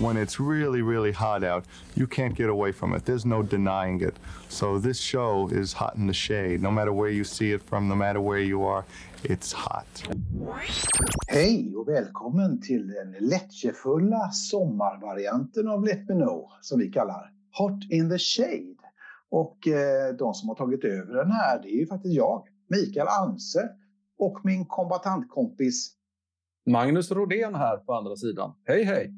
When it's really, really hot out, you can't get away from it. There's no denying it. So this show is hot in the shade. No matter where you see it from, no matter where you are, it's hot. Hej och välkommen till den lättjefulla sommarvarianten av Let Me Know som vi kallar Hot in the Shade. Och eh, de som har tagit över den här det är ju faktiskt jag, Mikael Anse och min kombatantkompis Magnus Rodén här på andra sidan. Hej hej!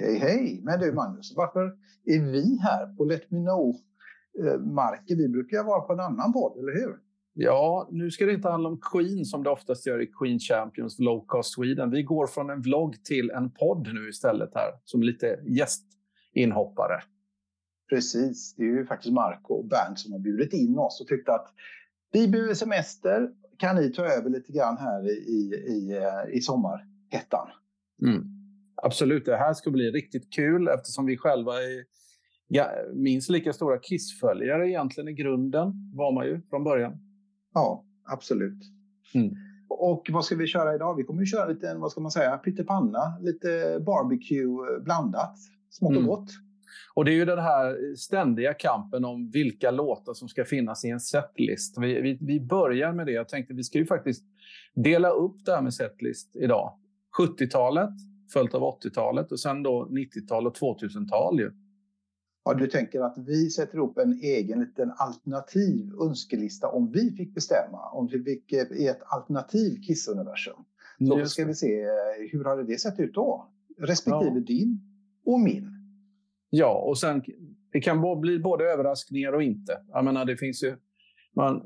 Hej hej! Men du Magnus, varför är vi här på Let Me Know-marken? Vi brukar vara på en annan podd, eller hur? Ja, nu ska det inte handla om Queen som det oftast gör i Queen Champions Low Cost Sweden. Vi går från en vlogg till en podd nu istället här som lite gästinhoppare. Precis, det är ju faktiskt Marco och Bernt som har bjudit in oss och tyckte att vi behöver semester. Kan ni ta över lite grann här i, i, i, i sommarhettan? Mm. Absolut, det här ska bli riktigt kul eftersom vi själva är ja, minst lika stora Kiss-följare egentligen i grunden var man ju från början. Ja, absolut. Mm. Och vad ska vi köra idag? Vi kommer ju köra lite, vad ska man säga, pyttipanna, lite barbecue blandat, smått och Mm. gott. Och det är ju den här ständiga kampen om vilka låtar som ska finnas i en setlist. Vi, vi, vi börjar med det. Jag tänkte vi ska ju faktiskt dela upp det här med setlist idag. 70-talet följt av 80-talet och sen då 90-tal och 2000-tal ju. Ja, du tänker att vi sätter upp en egen liten alternativ önskelista om vi fick bestämma, om vi fick eh, i ett alternativ Kiss-universum. Så ska vi se, eh, hur hade det sett ut då? Respektive Ja. din och min. Ja, och sen det kan bli både överraskningar och inte. Jag menar, det finns ju... Man,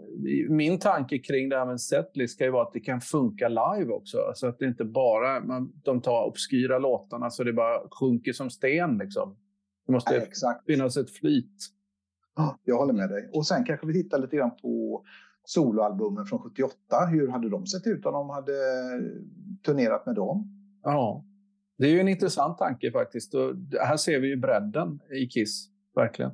min tanke kring det här med en setlist ska ju vara att det kan funka live också. Alltså att det inte bara man, de tar obskyra låtarna så det bara sjunker som sten. Liksom. Det måste Nej, exakt. finnas ett flyt. Ja, Jag håller med dig. Och sen kanske vi tittar lite grann på soloalbumen från 78. Hur hade de sett ut om de hade turnerat med dem? Ja, det är ju en intressant tanke faktiskt. Och här ser vi ju bredden i Kiss, verkligen.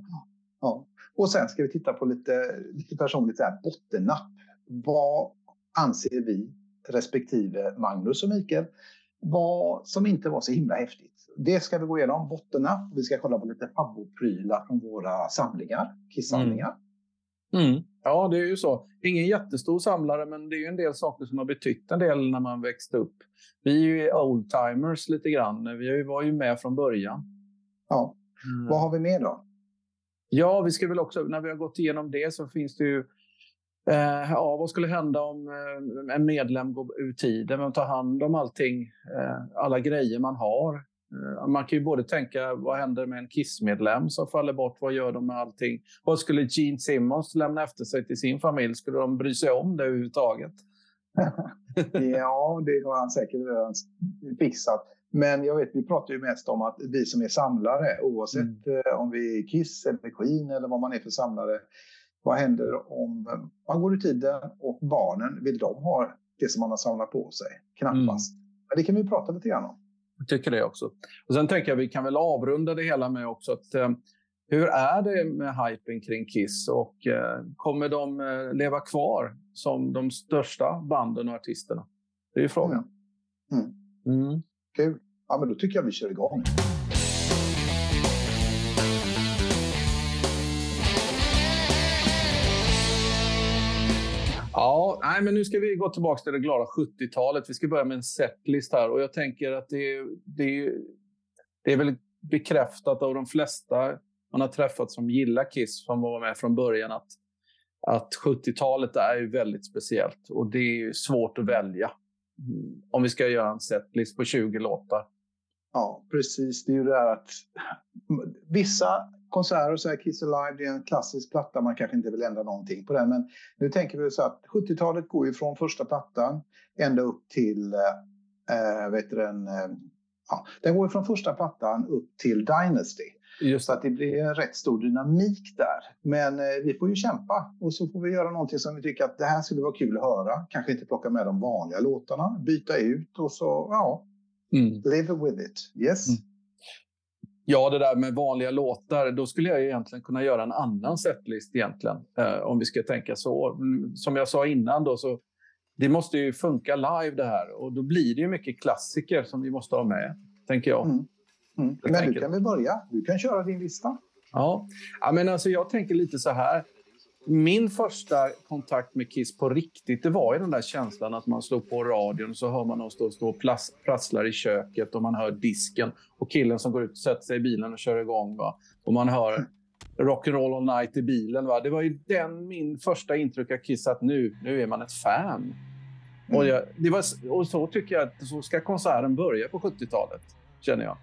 Ja. Och sen ska vi titta på lite, lite personligt bottennapp. Vad anser vi, respektive Magnus och Mikael, vad som inte var så himla häftigt? Det ska vi gå igenom, bottennapp. Vi ska kolla på lite favoritprylar från våra samlingar, Kiss-samlingar. Mm. Ja, det är ju så. Ingen jättestor samlare, men det är ju en del saker som har betytt en del när man växte upp. Vi är ju oldtimers lite grann. Vi var ju med från början. Ja. Vad har vi mer då? Ja, vi ska väl också, när vi har gått igenom det så finns det ju eh, ja, vad skulle hända om eh, en medlem går ur tiden? Vem tar hand om allting, eh, alla grejer man har? Eh, man kan ju både tänka, vad händer med en Kiss-medlem som faller bort? Vad gör de med allting? Vad skulle Gene Simmons lämna efter sig till sin familj? Skulle de bry sig om det överhuvudtaget? Ja, det har han säkert redan fixat. Men jag vet, vi pratar ju mest om att vi som är samlare, oavsett eh, om vi är Kiss eller Queen eller vad man är för samlare. Vad händer om man går i tiden och barnen, vill de ha det som man har samlat på sig? Knappast. Men det kan vi prata lite grann om. Jag tycker det också. Och sen tänker jag vi kan väl avrunda det hela med också att eh, hur är det med hypen kring Kiss och eh, kommer de eh, leva kvar som de största banden och artisterna? Det är ju frågan. Mm. Mm. Kul. Ja, men då tycker jag vi kör igång. Ja, nej, men nu ska vi gå tillbaka till det glada 70-talet. Vi ska börja med en setlist här och jag tänker att det, är- det, det är väl bekräftat av de flesta man har träffat som gillar Kiss, som var med från början, att, att 70-talet är ju väldigt speciellt och det är ju svårt att välja. Om vi ska göra en setlist på 20 låtar. Ja, precis. Det är ju det här att vissa konserter, så här Kiss Alive, det är en klassisk platta. Man kanske inte vill ändra någonting på den. Men nu tänker vi så att 70-talet går ju från första plattan ända upp till, äh, vet du den, äh, ja, den går ju från första plattan upp till Dynasty. Just. Så att det blir en rätt stor dynamik där. Men eh, vi får ju kämpa och så får vi göra någonting som vi tycker att det här skulle vara kul att höra. Kanske inte plocka med de vanliga låtarna, byta ut och så, ja, mm. live with it. Yes. Mm. Ja, det där med vanliga låtar, då skulle jag egentligen kunna göra en annan setlist egentligen, eh, om vi ska tänka så. Som jag sa innan då, så det måste ju funka live det här och då blir det ju mycket klassiker som vi måste ha med, tänker jag. Mm. Mm. Men tänker... du kan väl börja? Du kan köra din lista. Ja, ja men alltså jag tänker lite så här. Min första kontakt med Kiss på riktigt, det var ju den där känslan att man slår på radion och så hör man någon stå, stå och prasslar i köket och man hör disken och killen som går ut och sätter sig i bilen och kör igång. Va? Och man hör Rock'n'Roll All Night i bilen. Va? Det var ju den min första intryck av Kiss, att nu, nu är man ett fan. Mm. Och, jag, det var, och så tycker jag att så ska konserten börja på 70-talet, känner jag.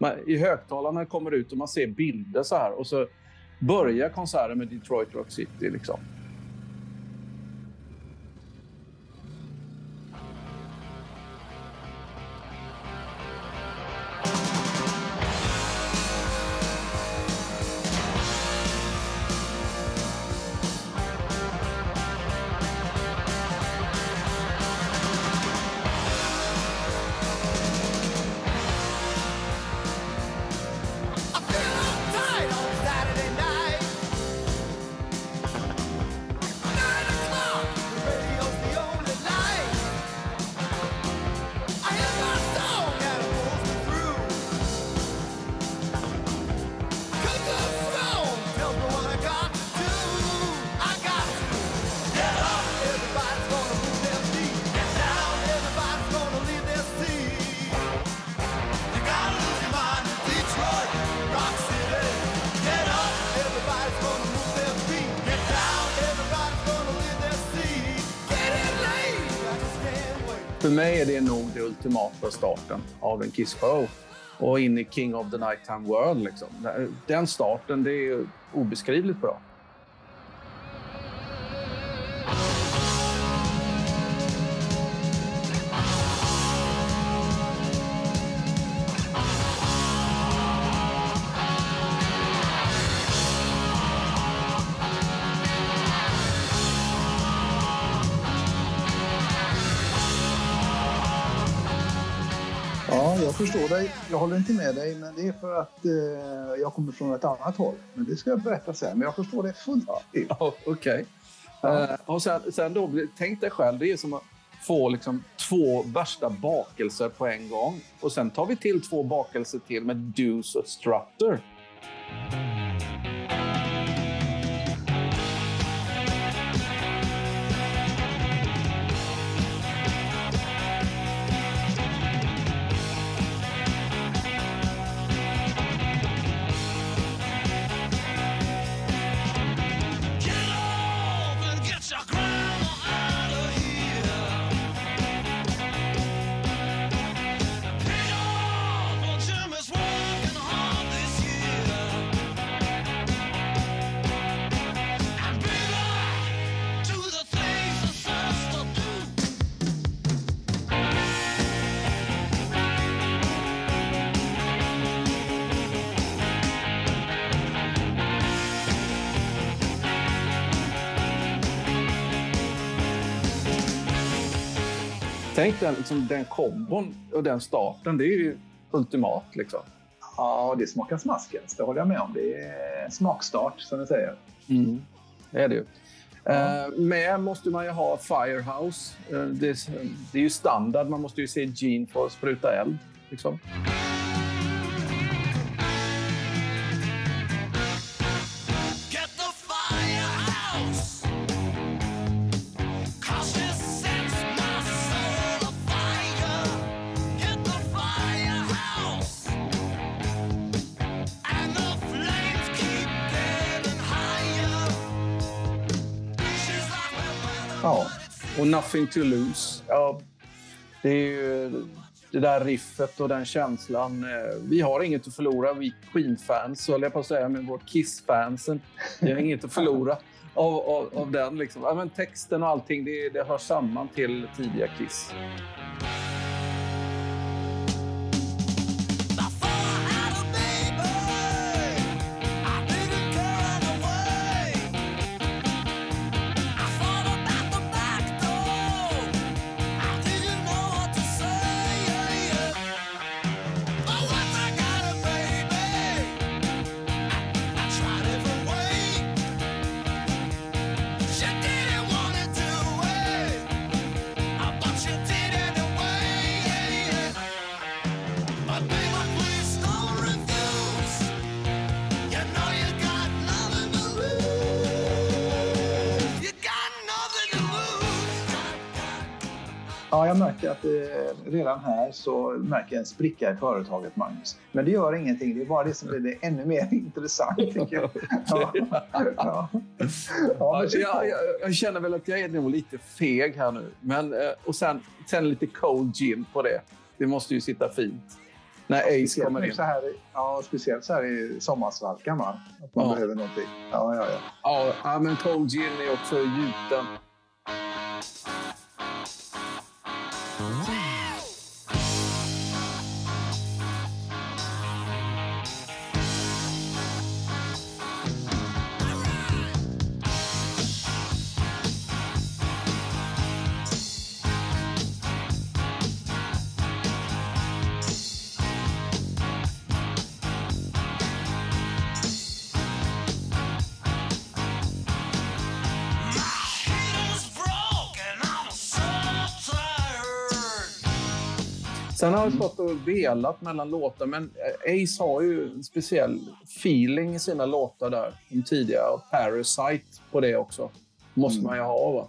Man, I högtalarna kommer ut och man ser bilder så här och så börjar konserten med Detroit Rock City. Liksom. Starten av en Kiss-show. Och in i King of the Nighttime World. Liksom. Den starten, det är obeskrivligt bra. Förstår dig. Jag håller inte med dig, men det är för att eh, jag kommer från ett annat håll. Men det ska jag berätta sen. Men jag förstår det fullt ut. Okej. Okay. Ja. Uh, och sen, sen då, tänk dig själv, det är som att få liksom två värsta bakelser på en gång. Och sen tar vi till två bakelser till med Deuce och Strutter. Tänk den, liksom, den kombon och den starten. Det är ju ultimat. Liksom. Ja, det smakar smaskens. Det håller jag med om. Det är smakstart, som du säger. Mm. Det är det ju. Ja. Uh, med måste man ju ha Firehouse. Uh, det, det, är ju standard. Man måste ju se Gene för att spruta eld. Liksom. Och Nothing to lose. Ja, det är ju det där riffet och den känslan. Eh, vi har inget att förlora, vi Queen-fans, Höll jag på att säga, men vårt Kiss-fansen. Vi har inget att förlora av, av, av den. Liksom. Ja, men texten och allting, det, det hör samman till tidiga Kiss. Ja, att eh, redan här så märker jag en spricka i företaget, Magnus. Men det gör ingenting. Det är bara det som blir det ännu mer intressant, tycker jag. Ja. Ja. Ja, jag, jag, jag, känner väl att jag är nog lite feg här nu. Men, eh, och sen, sen lite cold gin på det. Det måste ju sitta fint. När Ace kommer in. Så här, ja, speciellt så här i sommarsvalkan, va? Att man Ja. behöver någonting. Ja, ja, ja. Ja, ja, men cold gin är också gjuten. Sen har jag stått och velat mellan låtar, men eh, Ace har ju en speciell feeling i sina låtar där. De tidiga. Och Parasite på det också. Måste man ju ha, va?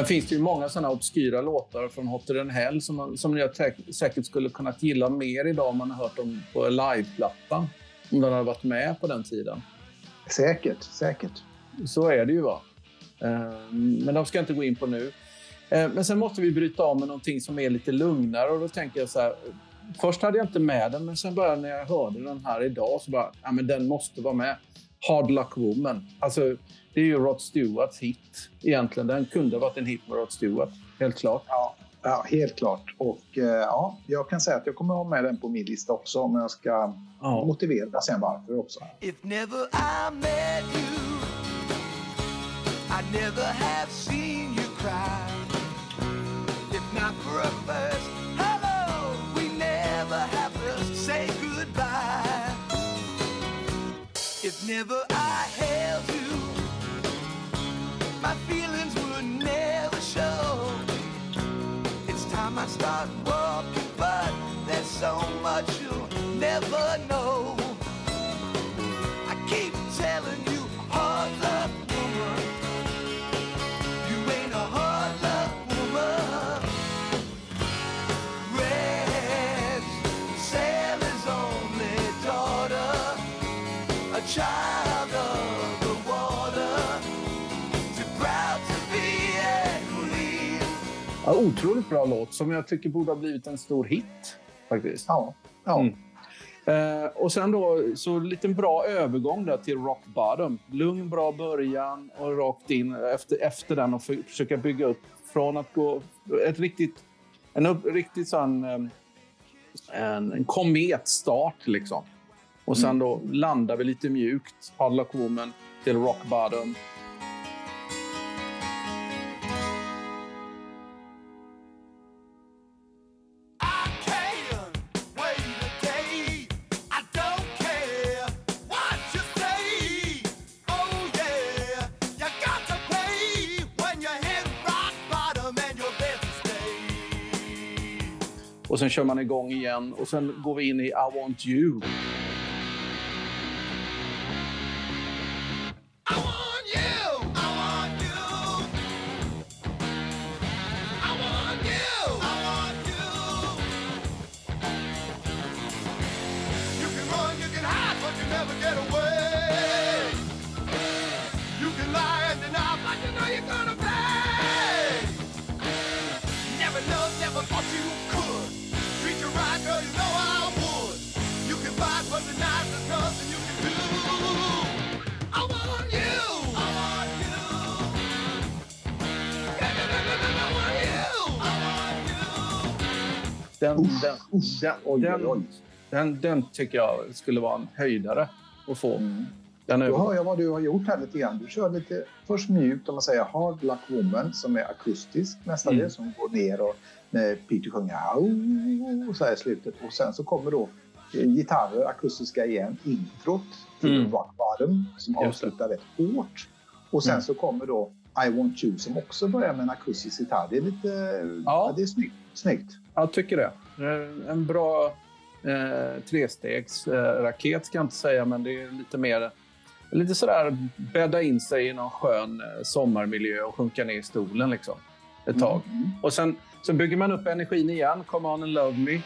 Sen finns det ju många såna obskyra låtar från Hotter than Hell som, man- som jag säkert skulle kunnat gilla mer idag om man har hört dem på liveplattan. Om den hade varit med på den tiden. Säkert, säkert. Så är det ju. va. Eh, Men de ska jag inte gå in på nu. Eh, Men sen måste vi bryta av med någonting som är lite lugnare. Och då tänker jag så här. Först hade jag inte med den, men sen började när jag hörde den här idag så bara, ja men den måste vara med. Hard Luck Woman. Alltså, det är ju Rod Stewarts hit egentligen. Den kunde ha varit en hit med Rod Stewart, helt klart. Ja, ja helt klart. Och eh, ja, jag kan säga att jag kommer ha med den på min lista också, men jag ska Ja. motivera sen varför också. If never I met you, I'd never have seen you cry. If not for a first hello, we never have to say goodbye. If never I my feelings would never show. It's time I start walking, but there's so much you'll never know. Ja, otroligt bra låt som jag tycker borde ha blivit en stor hit. faktiskt. Ja, ja. Mm. Eh, och sen då, så lite bra övergång där till Rock Bottom. Lugn, bra början och rakt in efter, efter den och för, försöka bygga upp från att gå ett riktigt, en upp, riktigt sån, eh, en, en kometstart liksom. Och sen då landar vi lite mjukt, Hard Luck Woman till Rock Bottom. Och sen kör man igång igen och sen går vi in i I want you. Den, Usch, den, usch. den, Oj, den, oj, den, den tycker jag skulle vara en höjdare att få. Mm. Den Då hör jag vad du har gjort här lite grann. Du kör lite först mjukt, om man säger Hard Luck Woman, som är akustisk mestadels, som går ner och när Peter sjunger "Au", så här i slutet. Och sen så kommer då eh, gitarrer, akustiska igen, introt till Mm. Rock Bottom som avslutar rätt hårt. Och sen Mm. så kommer då I Want You som också börjar med en akustisk gitarr. Det är lite... Ja, Ja. det är snyggt. snyggt. Jag tycker det. Eh, En bra eh, trestegs eh, ska jag inte säga, men det är lite mer lite sådär bädda in sig i någon skön eh, sommarmiljö och sjunka ner i stolen liksom ett tag. Mm. Och sen, sen bygger man upp energin igen. Come on and love me.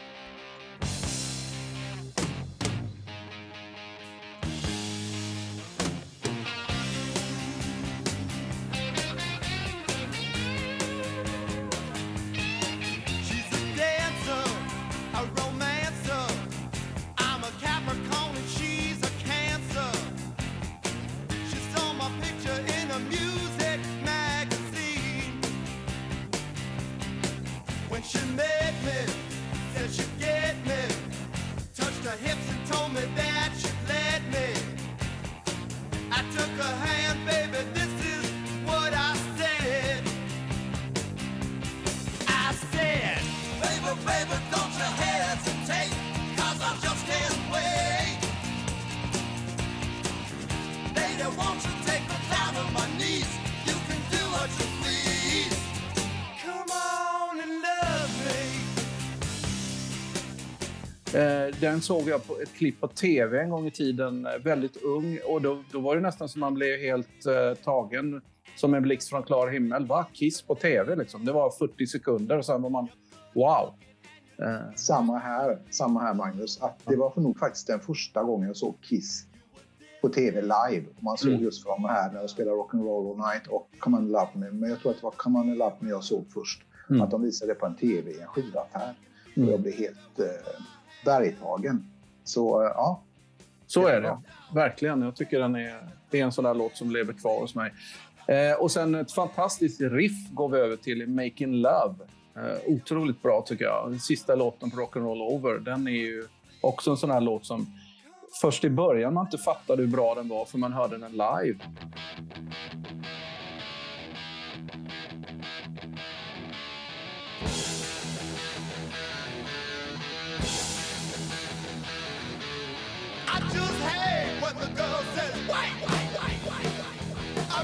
Den såg jag på ett klipp på tv en gång i tiden, eh, väldigt ung. Och då, då var det nästan som man blev helt eh, tagen som en blixt från klar himmel. Va? Kiss på tv liksom. Det var 40 sekunder och sen var man wow. Eh, Samma här, samma här Magnus. Att det var nog faktiskt den första gången jag såg Kiss på tv live. Man såg Mm. just från här när de spelade Rock'n'Roll All Night och Come On Love Me. Men jag tror att det var Come On Love Me jag såg först. Mm. Att de visade det på en tv i en skivaffär. Mm. Och jag blev helt eh, bergtagen. Så eh, ja, Så är det. Verkligen. Jag tycker den är, det är en sån där låt som lever kvar hos mig. Eh, och sen ett fantastiskt riff går vi över till Making Love. Eh, otroligt bra tycker jag. Den sista låten på Rock'n'Roll Over. Den är ju också en sån här låt som först i början man inte fattade hur bra den var för man hörde den live. I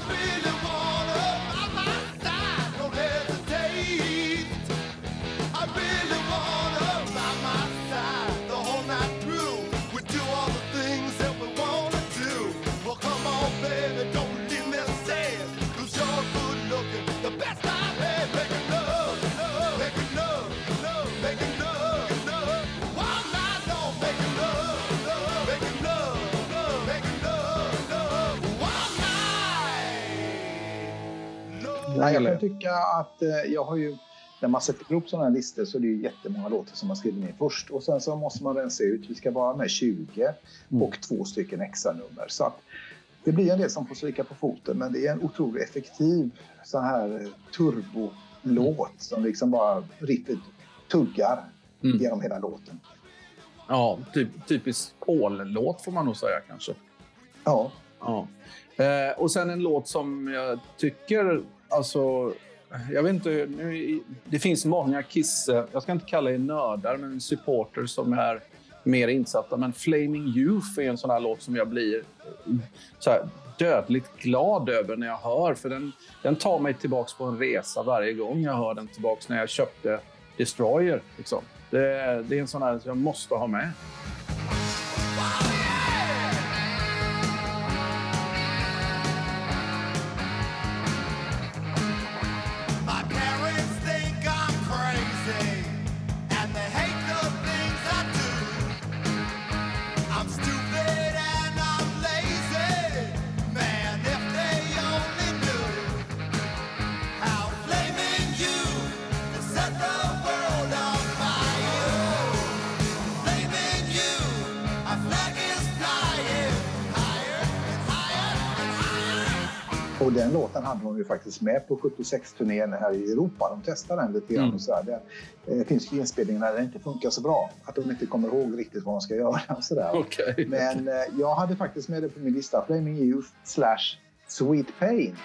really Nej, jag kan tycka att eh, jag har ju... När man sätter ihop sådana här listor så är det ju jättemånga låtar som man skriver ner först. Och sen så måste man rensa ut. Vi ska vara med 20 Mm. och två stycken extra nummer. Så att det blir en del som får stryka på foten. Men det är en otroligt effektiv så här eh, turbolåt som liksom bara riffet tuggar Mm. genom hela låten. Ja, typ, typisk Paul-låt får man nog säga kanske. Ja, Ja. Eh, och sen en låt som jag tycker, alltså, jag vet inte, nu, det finns många Kiss, jag ska inte kalla er nördar, men supporters som är mer insatta. Men Flaming Youth är en sån här låt som jag blir mm, så här, dödligt glad över när jag hör. För den, den tar mig tillbaks på en resa varje gång jag hör den tillbaks när jag köpte Destroyer. Liksom. Det, det är en sån här som jag måste ha med. Och den låten hade de ju faktiskt med på 76-turnén här i Europa. De testade den lite grann. Mm. Och så där. Det eh, finns ju inspelningar där det inte funkar så bra. Att de inte kommer ihåg riktigt vad de ska göra. Och så där. Okej. Men eh, jag hade faktiskt med det på min lista. Flaming Youth slash Sweet Pain.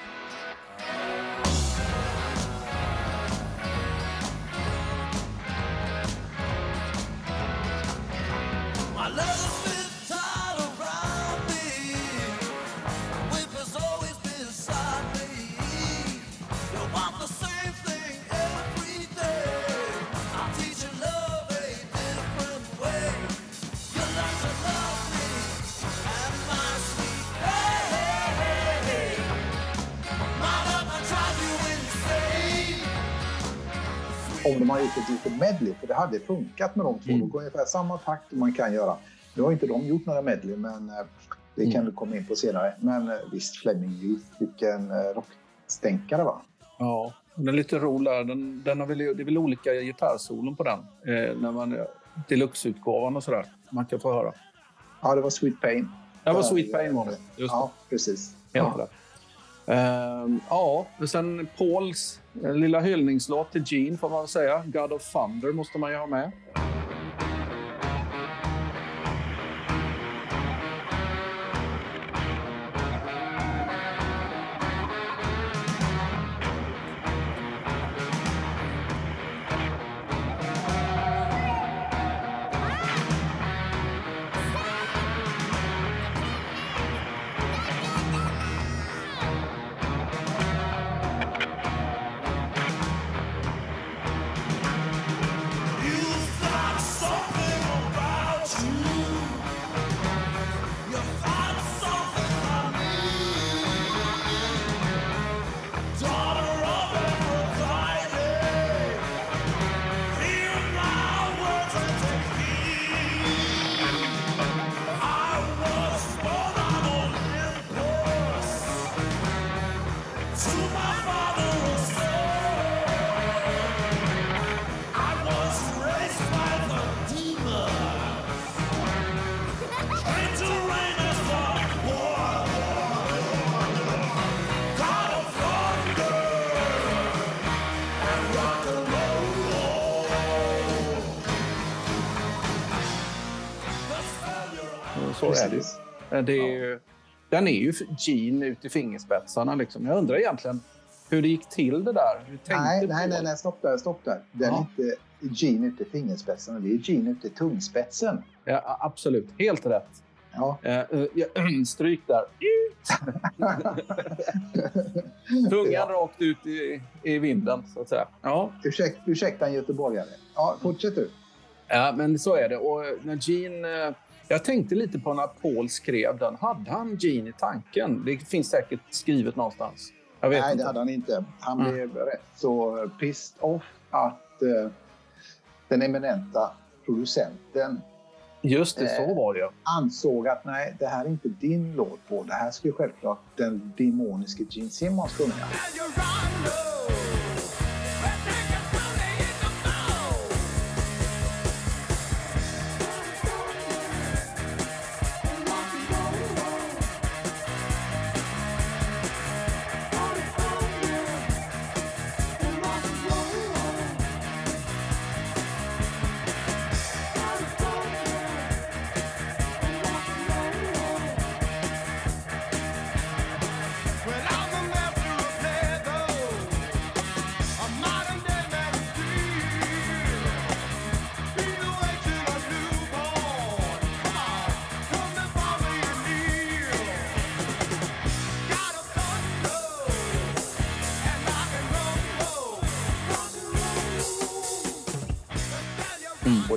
Om de har gjort ett litet medley. För det hade funkat med de två. Mm. De går ungefär samma takt man kan göra. Nu har inte de gjort några medley. Men eh, det kan Mm. du komma in på senare. Men eh, visst, Flaming Youth. Vilken eh, rockstänkare va? Ja, den är lite rolig. Den, den har väl, det är väl olika gitarrsolon på den. Eh, när man, deluxe-utgåvan och sådär. Man kan få höra. Ja, det var Sweet Pain. Det var Sweet Pain var det. Ja, precis. det. Helt Ja. rätt. Ehm, ja, och sen Pauls en lilla hyllningslåt till Gene får man väl säga. God of Thunder måste man ju ha med. Det är ju, Den är ju Gene ut i fingerspetsarna. Liksom. Jag undrar egentligen hur det gick till det där. Hur tänkte Nej, nej, nej, nej, stopp där, stopp där. Den Ja. är inte Gin ute i fingerspetsen, det är Gin ute i tungspetsen. Ja, absolut, helt rätt. Ja. Eh, eh, ja, stryk där. Tungan Ja. rakt ut i, i vinden, så att säga. Ja. Ursäk, ursäkta en göteborgare. Ja, fortsätt du. ja, men så är det. Och när Gene... Jag tänkte lite på när Paul skrev den. Hade han Gene i tanken? Det finns säkert skrivet någonstans. Jag vet Nej, inte. det hade han inte. Han Mm. blev rätt så pissed off att eh, den eminenta producenten Just det, så Eh. var det ansåg att nej, det här är inte din låt på. Det här ska ju självklart den demoniske Gene Simmons sjunga.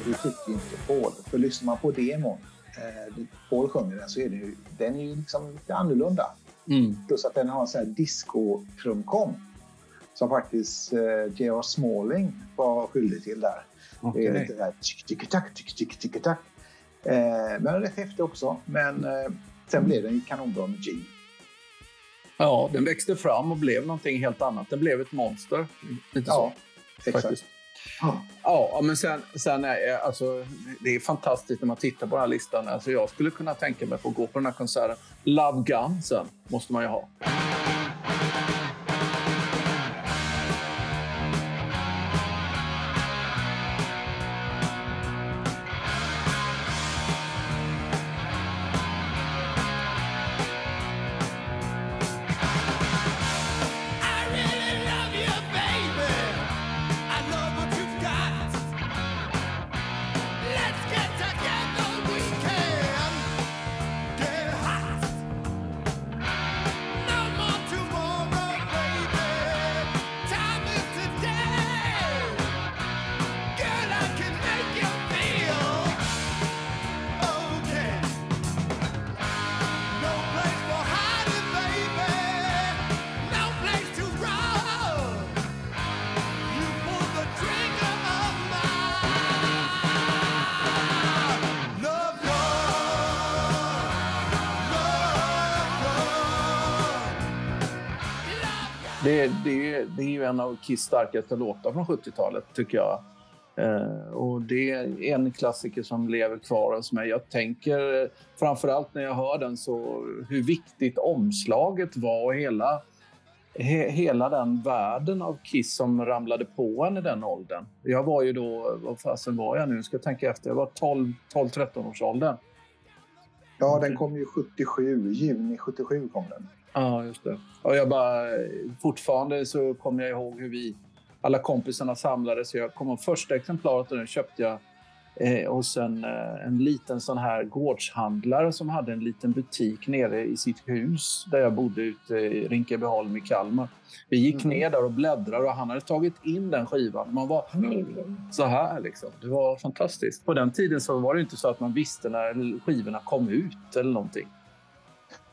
Och det tyckte inte Paul. För lyssnar man på demon, eh, Paul sjunger den, så är det ju, den är ju liksom lite annorlunda. Mm. Plus att den har en sån här disco-trumkom som faktiskt eh, J.R. Smalling var skyldig till där. Det är lite där tick-tick-tack, tick-tick-tick-tack. Eh, men rätt häftig också. Men eh, sen blev den ju kanonbra med G. Ja, den växte fram och blev någonting helt annat. Den blev ett monster. Lite Ja, så, exakt. faktiskt. Ja. Ja, men sen, sen är eh, alltså, det är fantastiskt när man tittar på den här listan. Alltså, jag skulle kunna tänka mig att gå på den här konserten. Love Gun sen måste man ju ha. En av Kiss starkaste låtar från 70-talet, tycker jag. Eh, och det är en klassiker som lever kvar hos mig. Jag tänker eh, framför allt när jag hör den så hur viktigt omslaget var och hela, he, hela den världen av Kiss som ramlade på en i den åldern. Jag var ju då, vad fasen var jag nu? Ska jag tänka efter. Jag var 12-13 års åldern. Ja, den kom ju 77. Juni 77 kom den. Ja, just det. Och jag bara, fortfarande så kommer jag ihåg hur vi, alla kompisarna samlades. Jag kom ihåg första exemplaret och den köpte jag eh, hos en, eh, en liten sån här gårdshandlare som hade en liten butik nere i sitt hus där jag bodde ute i Rinkebyholm i Kalmar. Vi gick ner där och bläddrade och han hade tagit in den skivan. Man var så här liksom. Det var fantastiskt. På den tiden så var det inte så att man visste när skivorna kom ut eller någonting.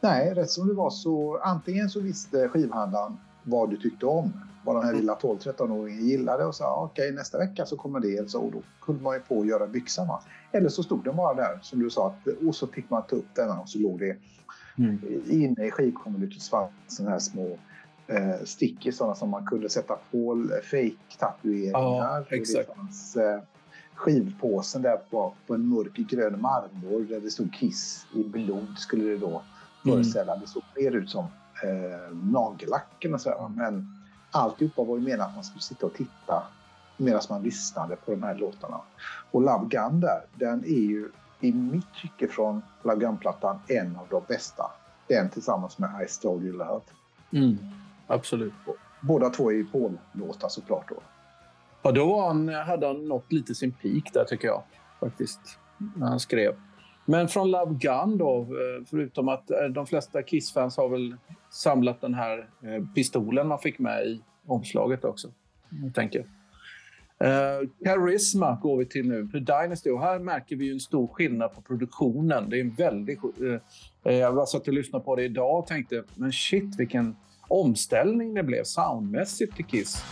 Nej, rätt som det var så antingen så visste skivhandlaren vad du tyckte om. Vad den här lilla 12-13-åringen gillade och sa okej nästa vecka så kommer det. Så, och då kunde man ju på att göra byxan. va. Eller så stod den bara där som du sa att, och så fick man ta upp den och så låg det Mm. inne i skivkonvolutet fanns sådana här små eh, stickers sådana som man kunde sätta på fake-tatueringar. Ja, Och det exakt. fanns eh, skivpåsen där på, på en mörk grön marmor där det stod Kiss i blod skulle det då Mm. föreställa. Det såg mer ut som eh, nagellacken och sådär. Men alltihopa var ju menat att man skulle sitta och titta medan man lyssnade på de här låtarna. Och Love Gun där, den är ju i mitt tycke från Love Gun-plattan en av de bästa. Den tillsammans med I Stole Your Love. Mm. Absolut. Båda två är ju Paul-låtar såklart då. Ja, då var han, hade han nått lite sin peak där tycker jag. Faktiskt. När han skrev. Men från Love Gun då, eh, förutom att eh, de flesta Kiss-fans har väl samlat den här eh, pistolen man fick med i omslaget också. Jag tänker. Uh, Charisma går vi till nu. För Dynasty. Och här märker vi ju en stor skillnad på produktionen. Det är en väldigt... Uh, jag var satt och lyssnade på det idag och tänkte, men shit vilken omställning det blev soundmässigt till Kiss.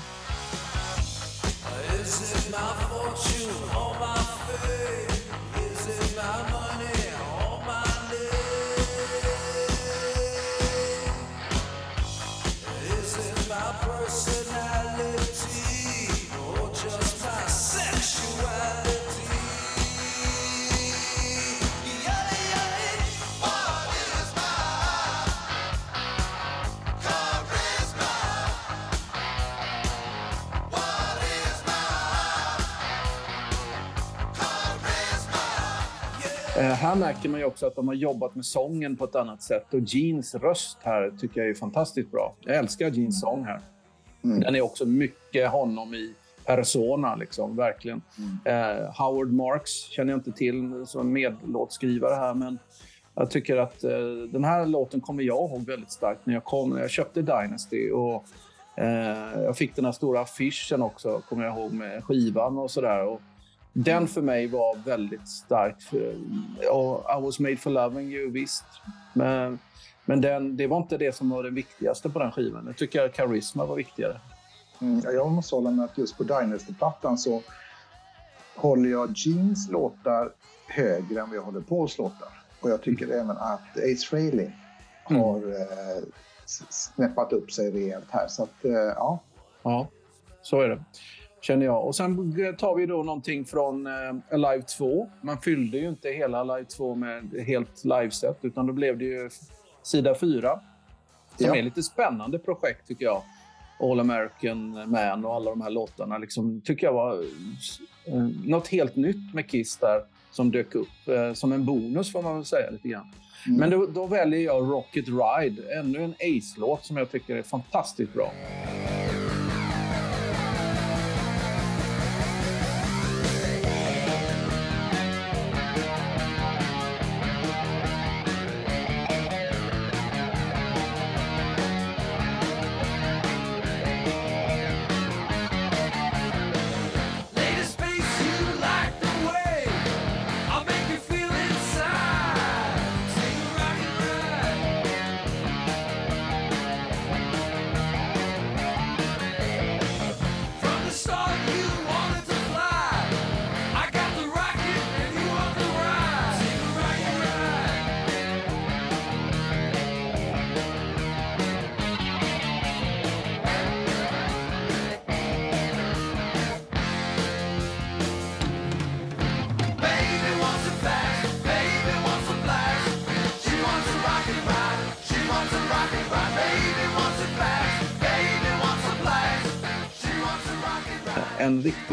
Här märker man ju också att de har jobbat med sången på ett annat sätt. Och Jeans röst här tycker jag är fantastiskt bra. Jag älskar Jeans sång här. Mm. Den är också mycket honom i persona, liksom, verkligen. Eh, Howard Marks känner jag inte till som medlåtskrivare här, men jag tycker att eh, den här låten kommer jag ihåg väldigt starkt när jag kom. När jag köpte Dynasty och eh, jag fick den här stora affischen också, kommer jag ihåg, med skivan och sådär. Den för mig var väldigt stark. Och I was made for loving you, visst. Men, men den, det var inte det som var det viktigaste på den skivan. Jag tycker att Charisma var viktigare. Mm, ja, jag måste hålla med att just på Dynasty-plattan så håller jag Jeans låtar högre än vad jag håller Pauls låtar. Och jag tycker även att Ace Frehley har eh, s- snäppat upp sig rejält här. Så att, eh, ja. Ja, så är det. Känner jag. Och sen tar vi då någonting från eh, Alive 2. Man fyllde ju inte hela Alive 2 med helt liveset, utan då blev det ju sida 4. Som Ja. är lite spännande projekt tycker jag. All American Man och alla de här låtarna liksom, tycker jag var eh, något helt nytt med Kiss där som dök upp eh, som en bonus får man väl säga lite grann. Mm. Men då, då väljer jag Rocket Ride, ännu en Ace-låt som jag tycker är fantastiskt bra.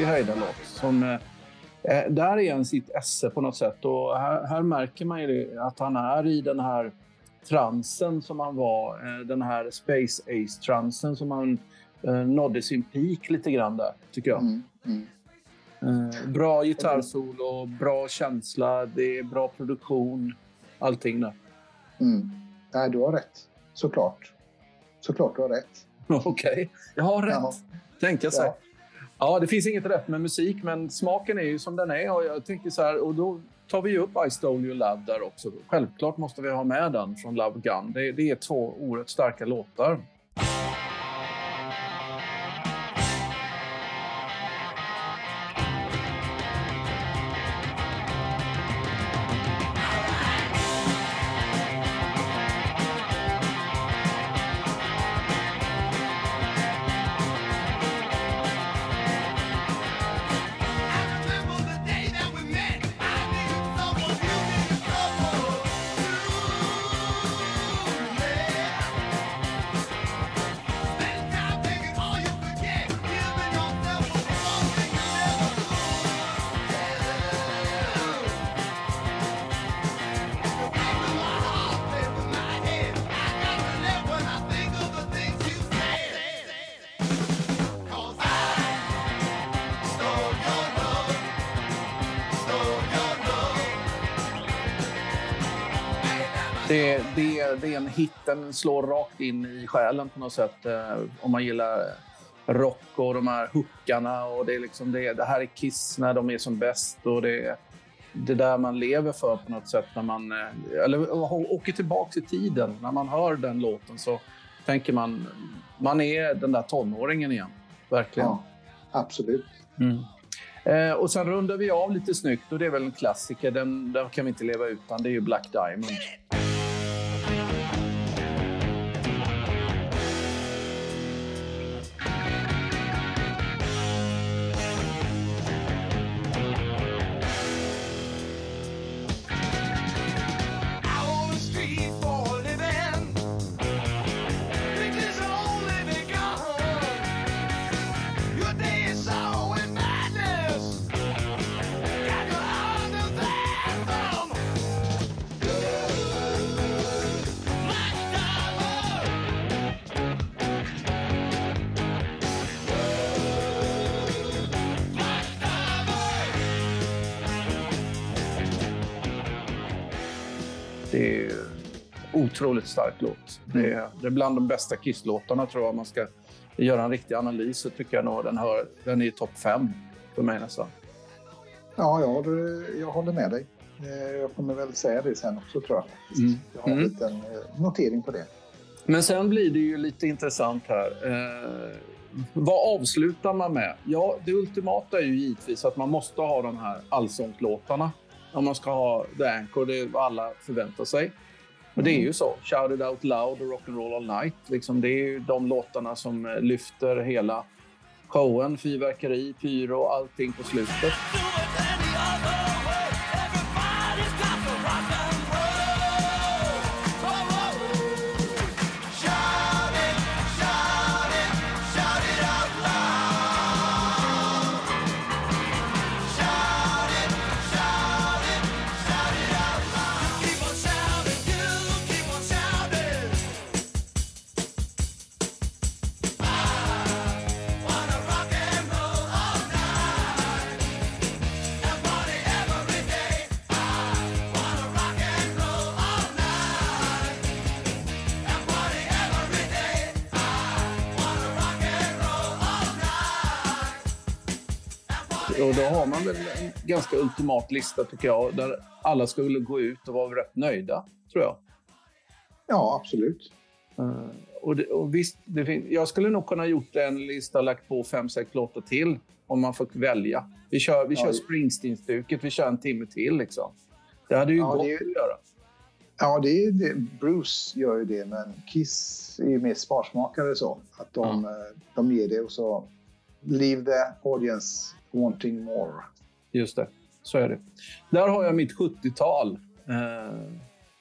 Riktig höjdarlåt som eh, eh, där är han sitt esse på något sätt. Och här, här märker man ju att han är i den här transen som han var. eh, Den här Space Ace-transen som han nådde sin peak lite grann där, tycker jag. Mm. Mm. Bra gitarrsolo, bra känsla, det är bra produktion. Allting där. Mm. Nej, du har rätt. Såklart. Såklart du har rätt. Okej, jag har rätt. Ja. Tänka sig. Ja. Ja. det finns inget rätt med musik, men smaken är ju som den är. Och jag tänker så här, och då tar vi ju upp I stole your love där också. Självklart måste vi ha med den från Love Gun. Det, det är två oerhört starka låtar. Den slår rakt in i själen på något sätt. Eh, om man gillar rock och de här hookarna. Och det, är liksom det, det här är Kiss när de är som bäst. Och det är det där man lever för på något sätt. När man eh, eller, åker tillbaka i tiden. När man hör den låten så tänker man man är den där tonåringen igen. Verkligen. Ja, absolut. Mm. Eh, och sen rundar vi av lite snyggt och det är väl en klassiker. Den, den kan vi inte leva utan. Det är ju Black Diamond. Otroligt stark låt. Det är, det är bland de bästa Kiss-låtarna tror jag. Om man ska göra en riktig analys så tycker jag nog den, hör, den är i topp fem för mig nästan. Ja, jag håller, jag håller med dig. Eh, Jag kommer väl säga det sen också tror jag. Mm. Jag har en Mm. liten eh, notering på det. Men sen blir det ju lite intressant här. Eh, vad avslutar man med? Ja, det ultimata är ju givetvis att man måste ha de här allsångslåtarna. Om man ska ha The Anchor, det är vad alla förväntar sig. Och det är ju så. Shout it out loud och Rock'n'roll all night. Liksom, det är ju de låtarna som eh, lyfter hela showen. Fyrverkeri, pyro, allting på slutet. Och då har man väl en ganska ultimat lista tycker jag, där alla skulle gå ut och vara rätt nöjda, tror jag. Ja, absolut. Uh, och, det, och visst, det fin- jag skulle nog kunna gjort en lista och lagt på fem, sex låtar till om man fick välja. Vi kör, vi Ja, kör Springsteen-stuket, vi kör en timme till. Liksom. Det hade ju Ja, gått det att göra. Ja, det det. Bruce gör ju det, men Kiss är ju mer sparsmakare så. Att de, eh, de ger det och så leave the audience wanting more. Just det, så är det. Där har jag mitt 70-tal. Eh,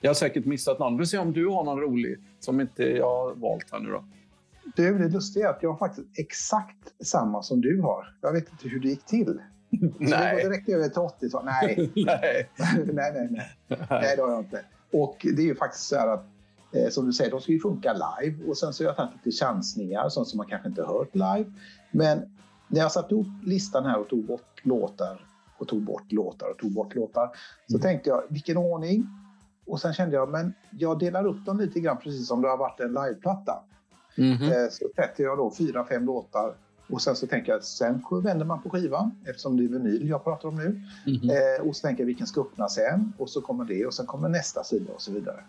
jag har säkert missat någon. Vi får se om du har någon rolig som inte jag har valt här nu då. Du, det lustiga är att jag har faktiskt exakt samma som du har. Jag vet inte hur det gick till. Så det går Nej. direkt över till 80-tal. Nej. Nej. nej, nej, nej. Nej, det har jag inte. Och det är ju faktiskt så här att, eh, som du säger, de ska ju funka live. Och sen så har jag tagit lite chansningar, sånt som man kanske inte hört live. Men när jag satte upp listan här och tog bort låtar och tog bort låtar och tog bort låtar. Så tänkte jag, vilken ordning? Och sen kände jag, men jag delar upp dem lite grann precis som det har varit en liveplatta. Eh, Så sätter jag då fyra, fem låtar och sen så tänker jag, sen vänder man på skivan eftersom det är vinyl jag pratar om nu. Eh, och så tänker jag vilken ska öppna sen och så kommer det och sen kommer nästa sida och så vidare.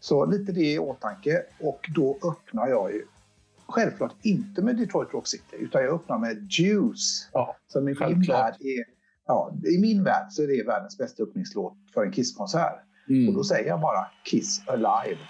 Så lite det i åtanke och då öppnar jag ju självklart inte med Detroit Rock City utan jag öppnar med Juice. Ja, som i min värld är, ja, i min värld så är det världens bästa öppningslåt för en Kiss-konsert. Mm. Och då säger jag bara Kiss Alive.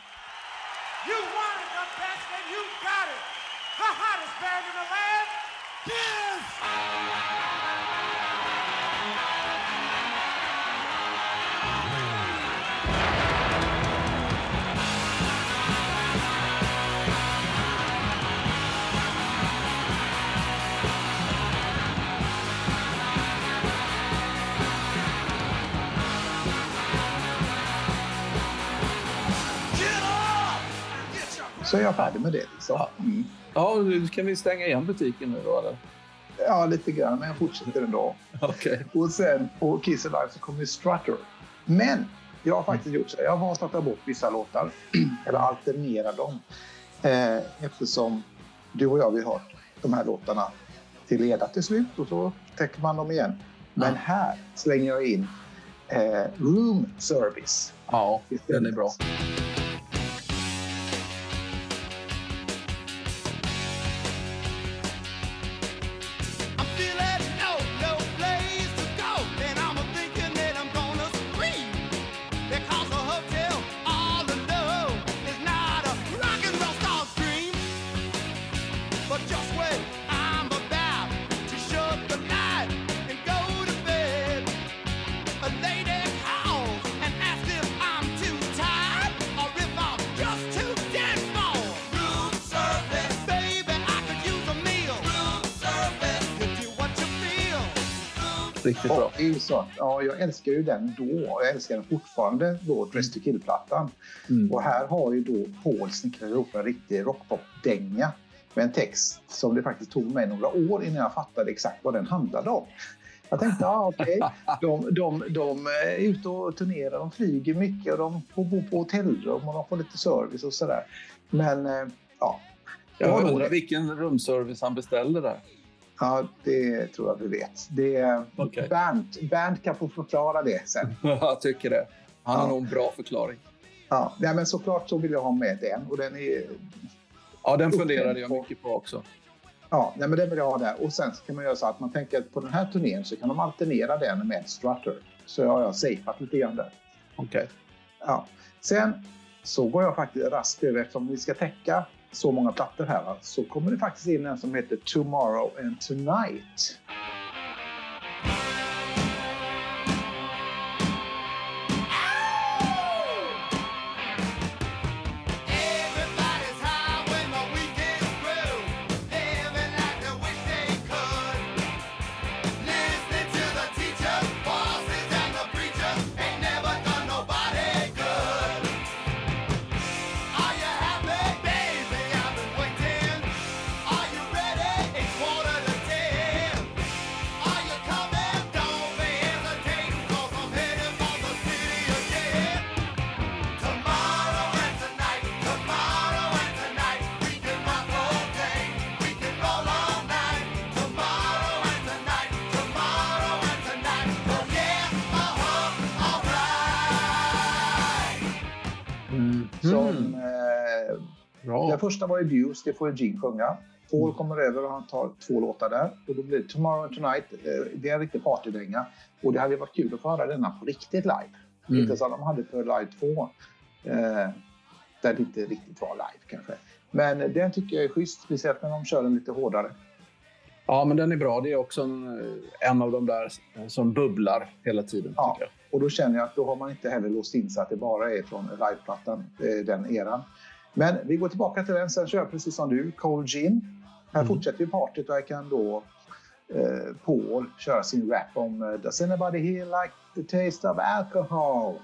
Så är jag färdig med det. Liksom. Ja. Mm. Ja, nu kan vi stänga igen butiken nu då eller? Ja, lite grann, men jag fortsätter ändå. Okej. Och sen på Kiss Alive så kommer Strutter. Men jag har faktiskt gjort så. Jag har valt att ta bort vissa låtar, eller alternera dem. Eh, eftersom du och jag vi har hört de här låtarna till leda till slut och så täcker man dem igen. Men här slänger jag in eh, Room Service. Ja, den är bra. Så att, ja, jag älskar ju den då och jag älskar den fortfarande då, Dress to Kill-plattan. Mm. Och här har ju då Paul snickrat ihop en riktig rockpop-dänga med en text som det faktiskt tog mig några år innan jag fattade exakt vad den handlade om. Jag tänkte, ah, okej, de, de, de är ute och turnerar, de flyger mycket och de får bo på hotellrum och de får lite service och sådär. Men eh, ja, Jag undrar vilken rumservice han beställde där. Ja, det tror jag vi vet. Det, Okej. Bernt, Bernt kan få förklara det sen. Jag tycker det. Han har Ja. nog en bra förklaring. Ja, nej, men såklart så vill jag ha med den och den är Ja, den funderade jag mycket på också. Ja, nej, men den vill jag ha där. Och sen kan man göra så att man tänker att på den här turnén så kan de alternera den med Strutter. Så har jag safeat lite grann där. Okej. Ja. Sen så går jag faktiskt raskt över, eftersom vi ska täcka så många plattor här, va, så kommer det faktiskt in en som heter Tomorrow and Tonight. Första var Abuse, det får Gene sjunga. Paul Mm. kommer över och han tar två låtar där. Och då blir det Tomorrow and Tonight. Eh, det är en riktig partydänga. Och det hade ju varit kul att få höra denna på riktigt live. Mm. Inte som de hade på Live 2. Eh, där det inte riktigt var live kanske. Men den tycker jag är schysst, speciellt när de kör den lite hårdare. Ja, men den är bra. Det är också en, en av de där som bubblar hela tiden. Ja. Tycker jag. Och då känner jag att då har man inte heller låst in sig att det bara är från liveplattan, eh, den eran. Men vi går tillbaka till den, sen kör jag precis som du, Cold Gin. Här Mm. fortsätter ju partyt och här kan då eh, Paul köra sin rap om eh, Does anybody here like the taste of alcohol?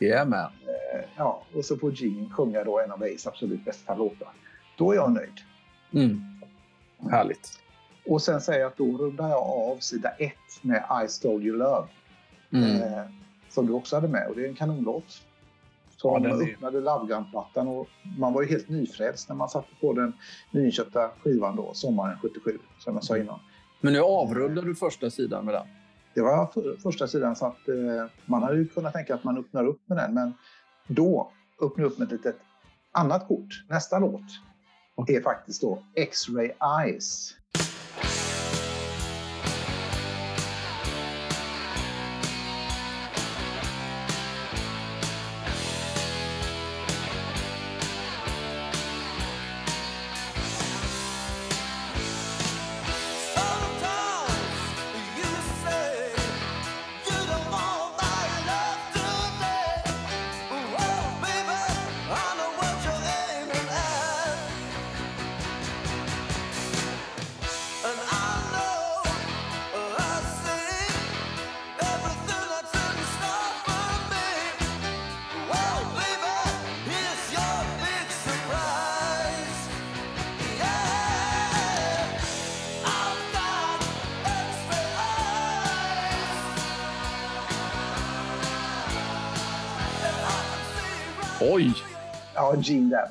Yeah, man. Eh, ja, och så får Gene sjunga då en av Ace absolut bästa låtar. Då är jag nöjd. Mm. Härligt. Och sen säger jag att då rundar jag av sida ett med I stole your love. Mm. eh, som du också hade med. Och det är en kanonlåt. Som Ja, öppnade Love Gun-plattan och man var ju helt nyfrälst när man satte på den nyinköpta skivan då, sommaren 77, som jag sa innan. Men nu avrundar du första sidan med den. Det var för, första sidan så att eh, man hade ju kunnat tänka att man öppnar upp med den, men då öppnar upp med ett litet annat kort. Nästa låt är faktiskt då X-Ray Eyes.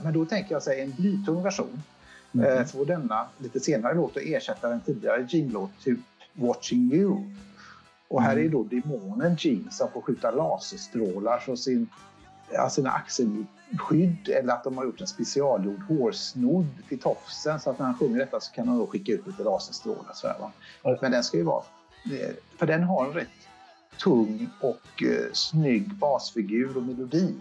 Men då tänker jag säga en blytung version. Mm. Eh, så denna lite senare låt att ersätta den tidigare Gene-låt, typ Watching You. Och här Mm. är då demonen Gene som får skjuta laserstrålar från sin, ja, sina axelskydd eller att de har gjort en specialgjord hårsnodd till tofsen så att när han sjunger detta så kan han då skicka ut lite laserstrålar. Så här, va? Ja. Men den ska ju vara... eh, För den har en rätt tung och eh, snygg basfigur och melodi.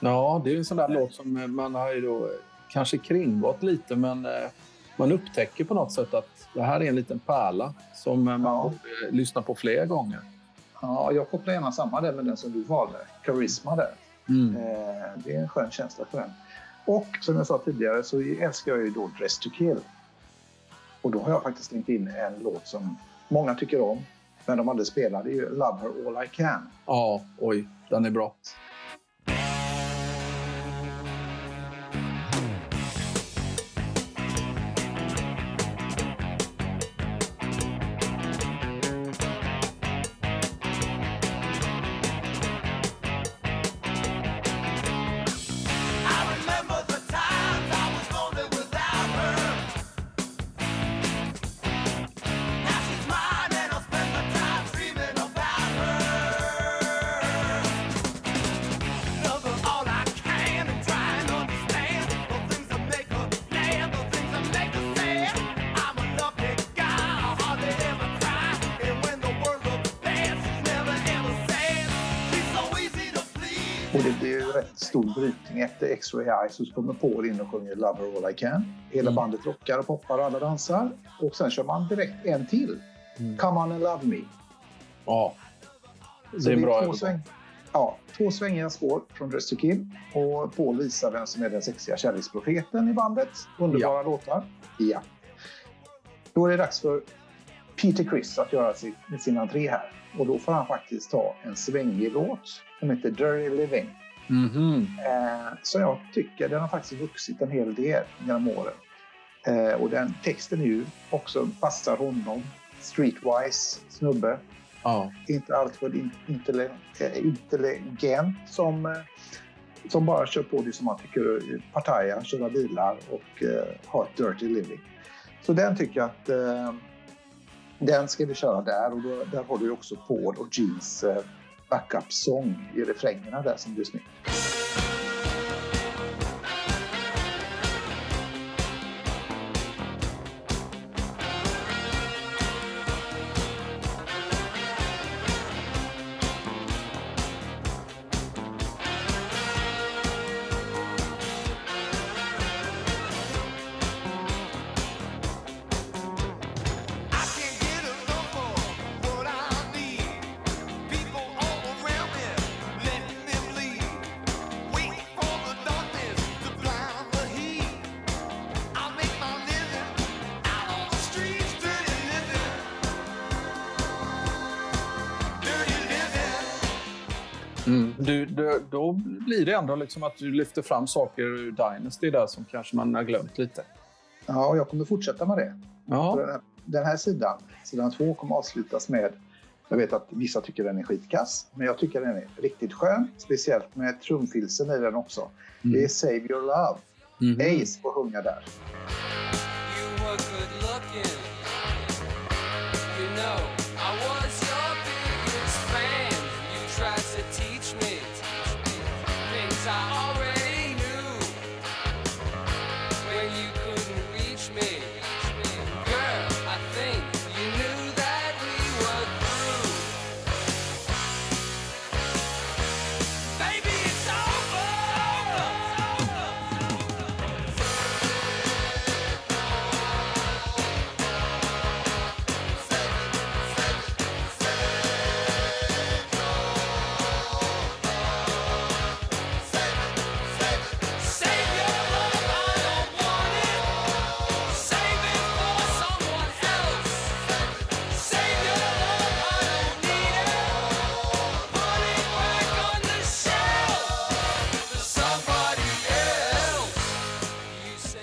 Ja, det är en sån där låt som eh, man har ju då eh, kanske kringgått lite, men eh, man upptäcker på något sätt att det här är en liten pärla som man Ja. borde lyssna på fler gånger. Ja, jag kopplar gärna samman den med den som du valde, Charisma där. Mm. Det är en skön känsla för den. Och som jag sa tidigare så älskar jag ju då Dress to kill. Och då har jag faktiskt slängt in en låt som många tycker om, men de aldrig spelar. Det är ju Love Her All I Can. Ja, oj, den är bra. Brytning efter X-Ray Eyes så kommer Paul in och sjunger Love Her All I Can. Hela Mm. bandet rockar och poppar och alla dansar. Och sen kör man direkt en till. Mm. Come On and Love Me. Ja, det är en bra två, sväng, ja, två svängiga spår från Dress to Kill. Och Paul visar vem som är den sexiga kärleksprofeten i bandet. Underbara låtar. Ja. Då är det dags för Peter Criss att göra sin, sin entré här. Och då får han faktiskt ta en svängig låt som heter Dirty Living. Mhm. Eh, så jag tycker den har faktiskt vuxit en hel del genom åren. Eh, och den texten är ju också passar honom. Streetwise snubbe Ja. inte alltför eh, intelligent som, eh, som bara kör på det som man tycker partaja, köra bilar och eh, ha ett dirty living. Så den tycker jag att eh, den ska vi köra där och då, där har du också Paul och Jeans eh, backup-sång i refrängerna där som blir snyggt. Ändå liksom att du lyfter fram saker ur Dynasty där som kanske man har glömt lite. Ja, och jag kommer fortsätta med det. Ja. Den, här, den här sidan, sidan två, kommer avslutas med jag vet att vissa tycker den är skitkass, men jag tycker den är riktigt skön. Speciellt med trumfilsen i den också. Det är Save Your Love. Mhm. Ace får sjunga där.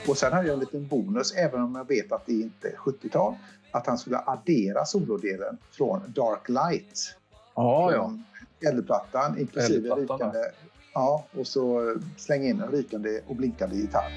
Och sen hade jag en liten bonus, även om jag vet att det inte är 70-tal, att han skulle addera solodelen från Dark Light. Ja, ja. Från LP-plattan, inklusive rykande... Ja, och så slänga in en rykande och blinkande gitarr.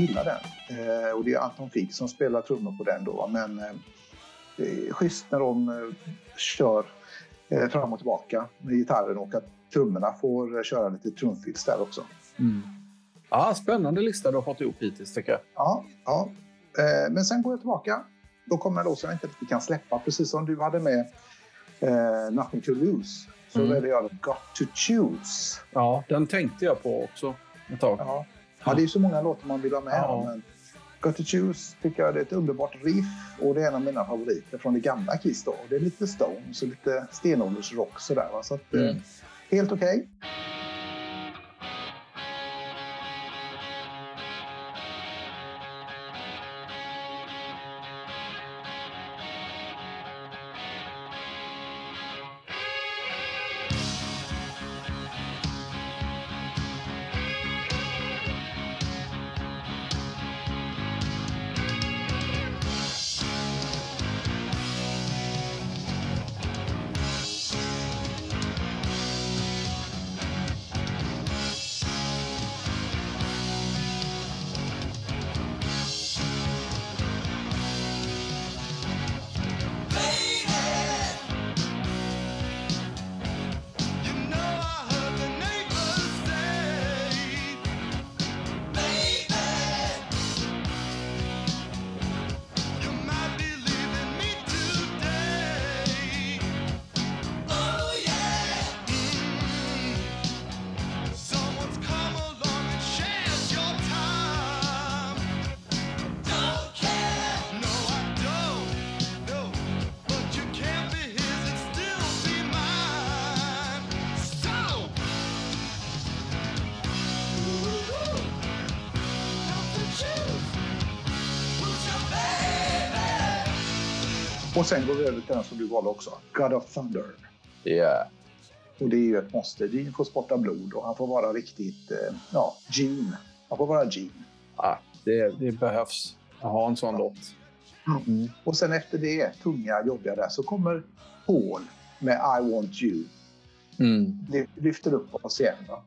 Gillar den. Eh, och det är Anton Fix som spelar trummor på den då. Men eh, det är schysst när de eh, kör eh, fram och tillbaka med gitarren och att trummorna får eh, köra lite trumfills där också. Mm. Ja, spännande lista du har fått ihop hittills tycker jag. Ja, ja. Eh, men sen går jag tillbaka. Då kommer en låt som jag inte riktigt kan släppa. Precis som du hade med Nothing to lose. Så Mm. väljer jag Got to choose. Ja, den tänkte jag på också ett tag. Ja. Ja, det är så många låtar man vill ha med. Ja. Men Got to choose tycker jag det är ett underbart riff och det är en av mina favoriter från det gamla Kiss. Då. Det är lite Stones och lite stenåldersrock sådär. Va? Så att, eh, Mm. helt okej. You Och sen går vi över till den som du valde också. God of Thunder. Yeah. Och det är ju ett måste. Gene får spotta blod och han får vara riktigt, eh, ja, Gene. Han får vara Gene. Ja, det, det behövs att ha en sån låt. Mm. Och sen efter det, tunga, jobbiga där, så kommer Paul med I want you. Mm. Lyfter upp oss igen. Va?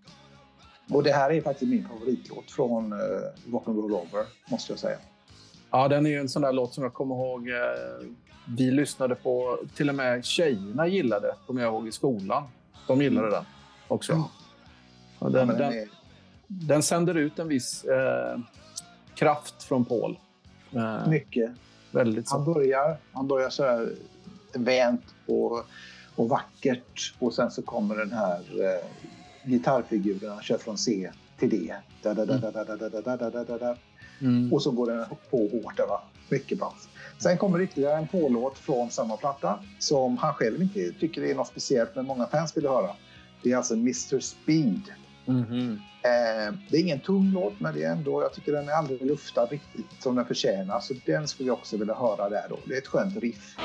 Och det här är faktiskt min favoritlåt från uh, Rock'n'Roll Over, måste jag säga. Ja, den är ju en sån där låt som jag kommer ihåg. Eh, vi lyssnade på, till och med tjejerna gillade, kommer jag ihåg, i skolan. De gillade den också. Ja. Den, men den den, är, den sänder ut en viss eh, kraft från Paul. Eh, mycket. väldigt så. Han börjar, han börjar så här vänt och, och vackert och sen så kommer den här eh, gitarrfiguren. Han kör från C till D. Da, da, da, da, da, da, da, da, da, da, da, da. Mm. Och så går den på hårt. Va? Mycket bra. Sen kommer ytterligare en Paul-låt från samma platta som han själv inte tycker är något speciellt men många fans vill höra. Det är alltså Mr Speed. Mhm. Eh, det är ingen tung låt, men det är ändå, jag tycker den är aldrig luftad riktigt som den förtjänar. Så den skulle jag också vilja höra där då. Det är ett skönt riff.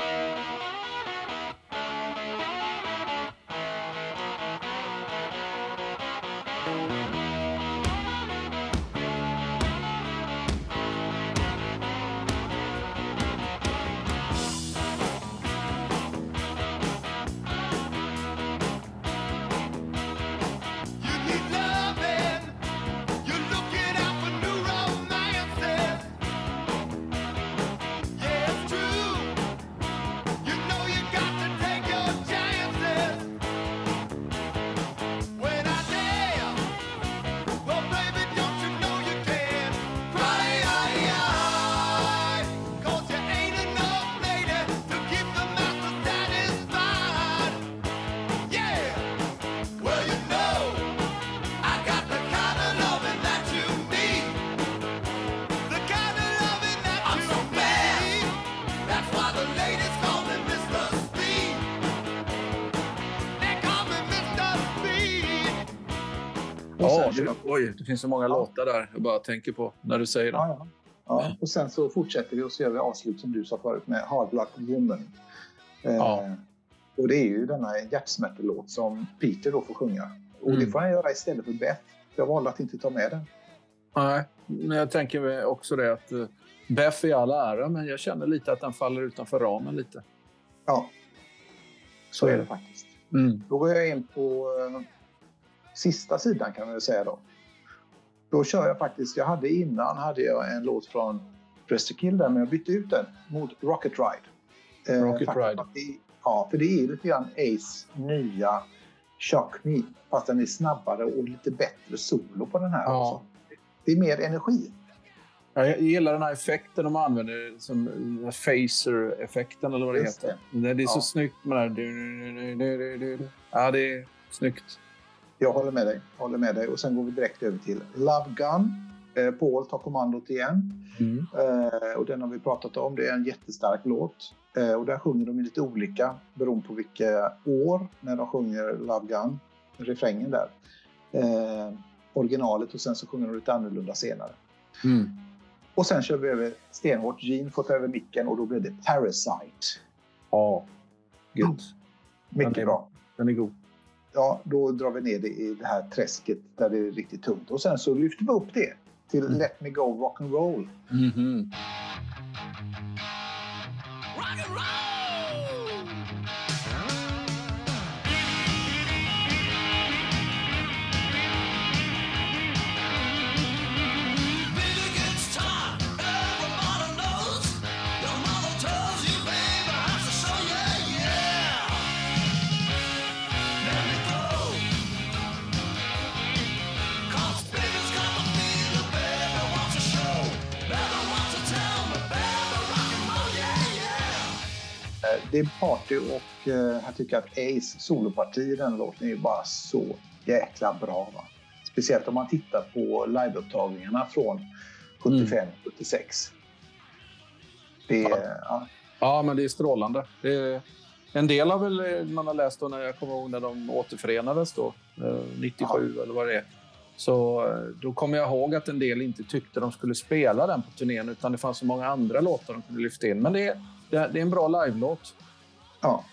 Oj, det finns så många låtar där. Jag bara tänker på när du säger det. Ja, ja. Ja, och sen så fortsätter vi och så gör vi avslut som du sa förut med Hard Luck Woman. Eh, Ja. Och det är ju denna hjärtsmärtelåt som Peter då får sjunga. Och det Mm. får han göra istället för Beth. Jag valde att inte ta med den. Nej, men jag tänker också det att uh, Beff i all ära, men jag känner lite att den faller utanför ramen lite. Ja, så är det faktiskt. Mm. Då går jag in på eh, sista sidan kan man väl säga då. Då kör jag faktiskt, jag hade innan hade jag en låt från Press to Kill där, men jag bytte ut den mot Rocket Ride. Eh, Rocket faktiskt Ride. det- Ja, för det är lite grann Ace nya Shock Me, fast den är snabbare och lite bättre solo på den här Ja. också. Det är mer energi. Ja, Jag gillar den här effekten de använder, som eh, phaser-effekten eller vad det Just heter. Det. det är så Ja. snyggt med det här. Ja, det är snyggt. Jag håller med dig. Håller med dig. Och sen går vi direkt över till Love Gun. Eh, Paul tar kommandot igen. Mm. Eh, och den har vi pratat om. Det är en jättestark låt. Eh, och där sjunger de lite olika beroende på vilka år när de sjunger Love Gun, refrängen där. Originalet och sen så sjunger de lite annorlunda senare. Mm. Och sen kör vi över stenhårt. Gene får ta över micken och då blir det Parasite. Ja, gött. Mycket Den är- bra. Den är god. Ja, då drar vi ner det i det här träsket där det är riktigt tungt. Och sen så lyfter vi upp det till Mm. Let Me Go Rock'n'Roll. Mhm. Rock Det är party och eh, jag tycker att Ace soloparti i den låten är ju bara så jäkla bra. Va? Speciellt om man tittar på liveupptagningarna från 75-76. Det är, ja. Ja, men det är strålande. Det är, en del har väl eh, man har läst då när jag kommer ihåg när de återförenades då, eh, 97 eller vad det är. Så då kommer jag ihåg att en del inte tyckte de skulle spela den på turnén utan det fanns så många andra låtar de kunde lyfta in. Men det är, det är, en bra live-låt. ja.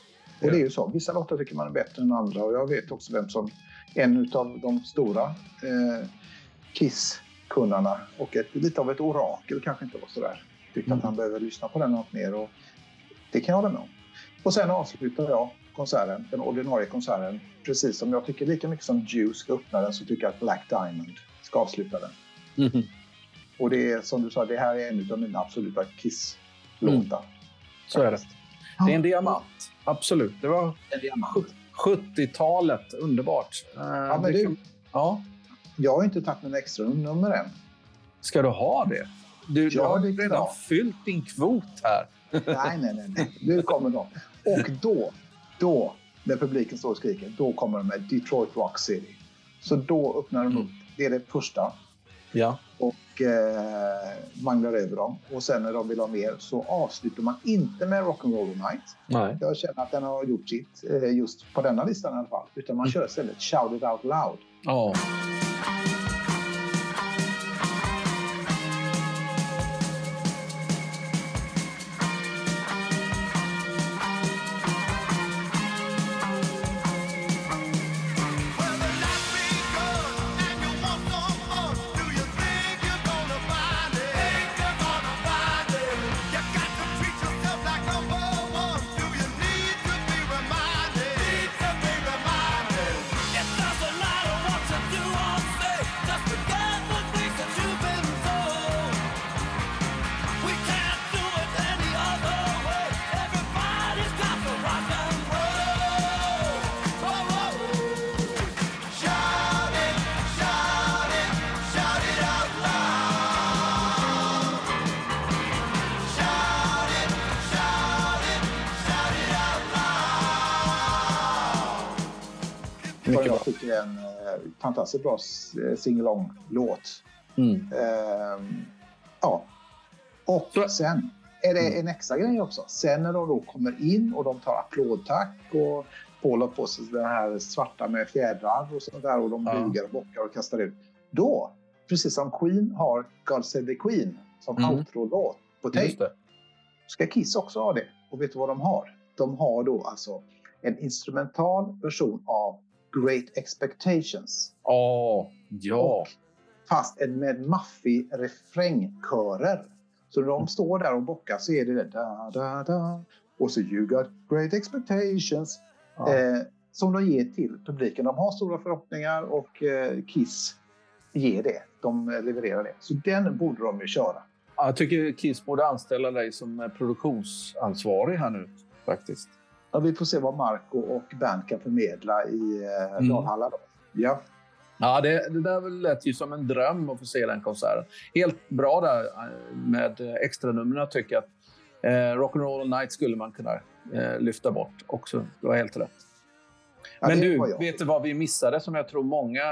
Och det är ju så. Vissa låtar tycker man är bättre än andra och jag vet också vem som en av de stora eh, Kiss-kunnarna och ett, lite av ett orakel kanske inte var sådär. Tyckte Mm. att han behöver lyssna på den något mer och det kan jag hålla med om. Och sen avslutar jag konserten, den ordinarie konserten, precis som jag tycker lika mycket som Juice ska öppna den så tycker jag att Black Diamond ska avsluta den. Mhm. Och det är som du sa, det här är en av mina absoluta Kiss-låtar. Så är det. Det är en diamant. Absolut. Det var En diamant. 70-talet. Underbart. Eh, Ja, men du, ja. jag har inte tagit någon extra nummer än. Ska du ha det? Du, Ja, har det redan klart. fyllt din kvot här. Nej, nej, nej. nej. Nu kommer de. Och då, då, när publiken står och skriker, då kommer de med Detroit Rock City. Så då öppnar de upp. Det är det första. Ja. Och eh, manglar över dem. Och sen när de vill ha mer så avslutar man inte med Rock'n'Roll Night. Nej. Jag känner att den har gjort sitt eh, just på denna listan i alla fall. Utan man kör istället Shout It Out Loud. Ja. Fantastiskt bra sing-along-låt. Mm. Ehm, ja. Och Så- sen är det en extra grej också. Sen när de då kommer in och de tar applådtack och Paul har på sig den här svarta med fjädrar och sånt där och de Ja. bugar och bockar och kastar ut. Då, precis som Queen har God Save the Queen som Mm. outro-låt på det. ska Kiss också ha det. Och vet du vad de har? De har då alltså en instrumental version av Great Expectations. Ja. Ja. Och fast en med maffig refrängkörer. Så när de står där och bockar så är det da, da, da. Och så you got great expectations. Ja. Eh, som de ger till publiken. De har stora förhoppningar och eh, Kiss ger det. De eh, levererar det. Så den borde de ju köra. Ja, Jag tycker Kiss borde anställa dig som produktionsansvarig här nu. Faktiskt. Ja, vi får se vad Marco och Bernt kan förmedla i eh, Mm. Dalhalla. Då. Ja. Ja, det, det där lät ju som en dröm att få se den konserten. Helt bra där eh, med extranumren tycker jag. att Eh, Rock'n'Roll Night skulle man kunna eh, lyfta bort också. Det var helt rätt. Ja, Men du, vet du vad vi missade som jag tror många...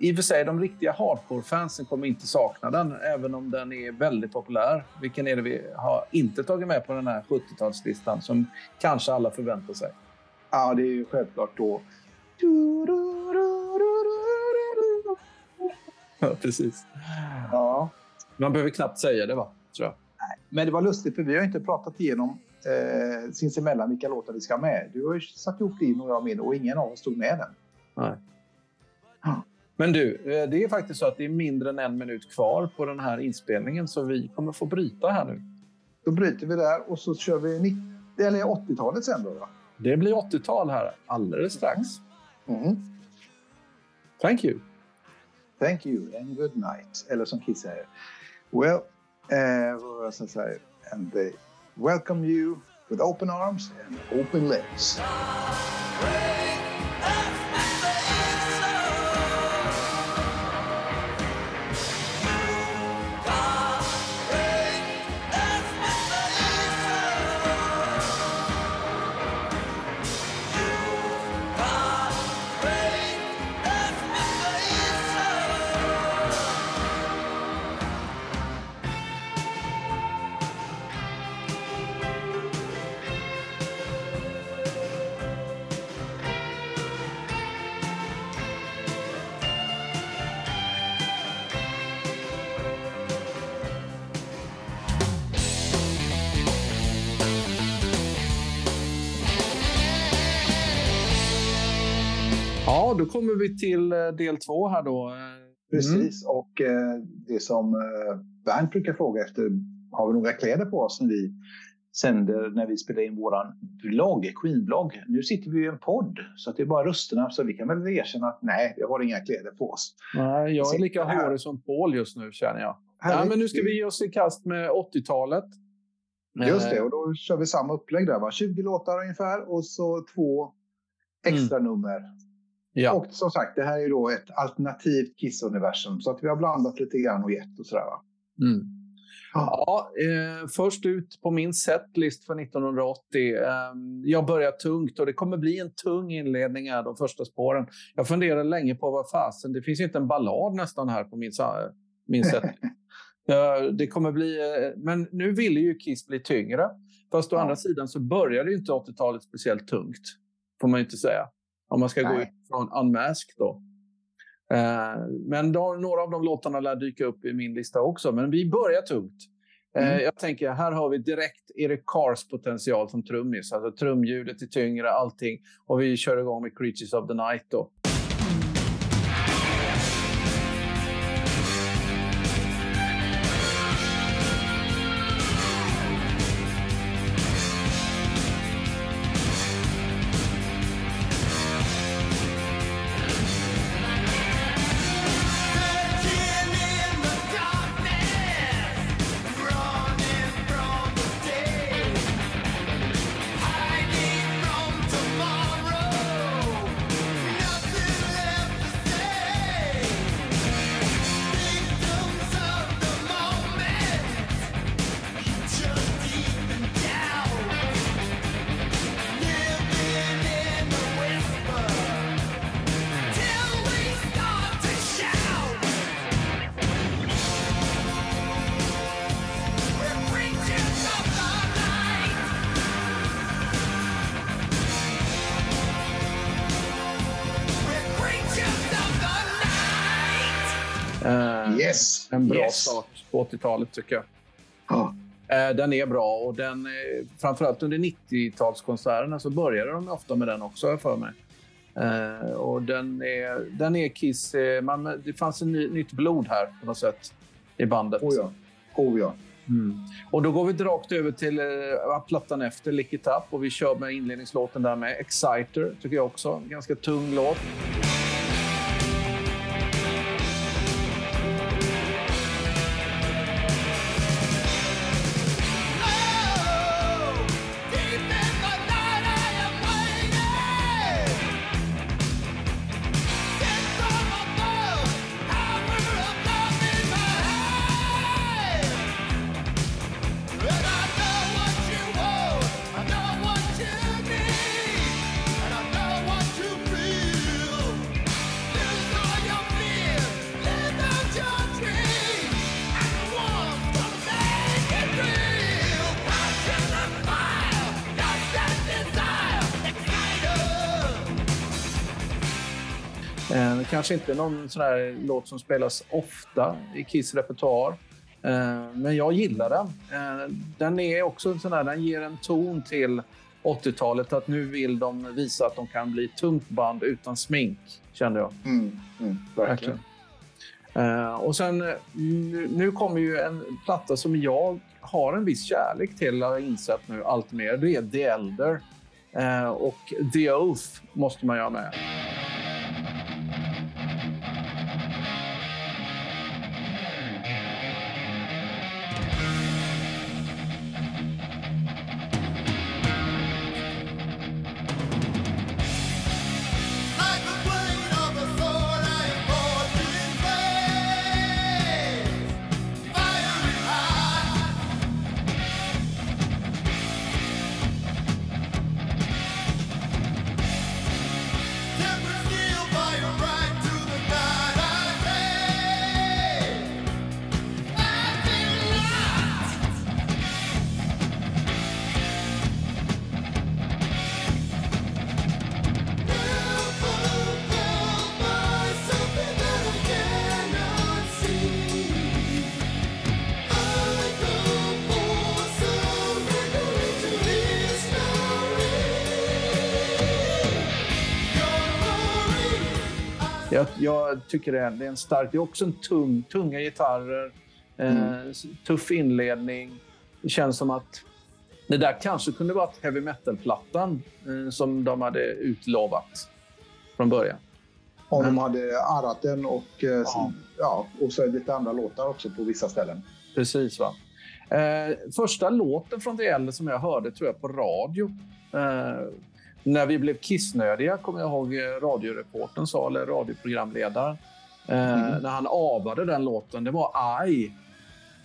I och för sig, de riktiga hardcore-fansen kommer inte sakna den, även om den är väldigt populär. Vilken är det vi har inte tagit med på den här 70-talslistan som kanske alla förväntar sig? Ja, det är ju självklart då. Ja, precis. Ja. Man behöver knappt säga det, va? Tror jag. Men det var lustigt för vi har inte pratat igenom eh, sinsemellan vilka låtar vi ska ha med. Du har ju satt ihop din och jag min och ingen av oss tog med den. Nej. Men du, eh, det är faktiskt så att det är mindre än en minut kvar på den här inspelningen så vi kommer få bryta här nu. Då bryter vi där och så kör vi 90, eller 80-talet sen då. då. Det blir 80-tal här alldeles strax. Mm. Thank you. Thank you and good night. Eller som Kiss säger. Well, eh, vad var det som säger? And they welcome you with open arms and open legs. Då kommer vi till eh, del två här då. Eh, Precis. Och eh, det som Bernt brukar fråga efter, har vi några kläder på oss när vi sänder, när vi spelar in våran blogg, Queen-blogg. Nu sitter vi i en podd, så att det är bara rösterna, så vi kan väl erkänna att nej, vi har inga kläder på oss. Nej, jag är lika hårig som Paul just nu känner jag. Ja, men nu ska vi ge oss i kast med 80-talet. Just det, och då kör vi samma upplägg där. Va? 20 låtar ungefär och så två extra nummer. Ja. Och som sagt, det här är då ett alternativt Kiss-universum. Så att vi har blandat lite grann och gett och sådär. Mm. Ja. Eh, först ut på min setlist för 1980. Eh, jag börjar tungt och det kommer bli en tung inledning här, de första spåren. Jag funderade länge på vad fasen, det finns inte en ballad nästan här på min, min setlist. Eh, det kommer bli, eh, men nu ville ju Kiss bli tyngre. Fast å Ja. andra sidan så började inte 80-talet speciellt tungt. Får man inte säga. Om man ska gå Nej. ut från Unmasked då. Eh, men då, några av de låtarna lär dyka upp i min lista också. Men vi börjar tungt. Eh, Mm. jag tänker, här har vi direkt Eric Carrs potential som trummis. Alltså trumljudet är tyngre, allting. Och vi kör igång med Creatures of the Night då. En bra yes. start på 80-talet tycker jag. Ja. Eh, Den är bra och den, eh, framförallt under 90-talskonserterna så började de ofta med den också, har jag för mig. Eh, och den är, den är Kiss. Man, det fanns en ny, nytt blod här på något sätt i bandet. Oh ja. Oh ja. Mm. Och då går vi rakt över till eh, plattan efter, Lick It Up. Och vi kör med inledningslåten där med Exciter, tycker jag också. Ganska tung låt. Kanske inte någon sån här låt som spelas ofta i Kiss repertoar. Eh, men jag gillar den. Eh, den är också en sån här, den ger en ton till 80-talet att nu vill de visa att de kan bli tungt band utan smink, kände jag. Mm. Mm. Verkligen. Eh, och sen, nu, kommer ju en platta som jag har en viss kärlek till, har jag insett nu allt mer. Det är The Elder. Och The Oath måste man ha med. Jag, tycker det är, det är en stark... Det är också en tung, tunga gitarrer, eh, s- tuff inledning. Det känns som att det där kanske kunde varit heavy metal-plattan eh, som de hade utlovat från början. Om Mm. de hade arrat den och, eh, Ja. ja, och så lite andra låtar också på vissa ställen. Precis. va. Eh, första låten från The L som jag hörde tror jag på radio. Eh, när vi blev kissnödiga kommer jag ihåg eh, radioreporten sa, eller radioprogramledaren. Eh, Mm. När han avade den låten. Det var I.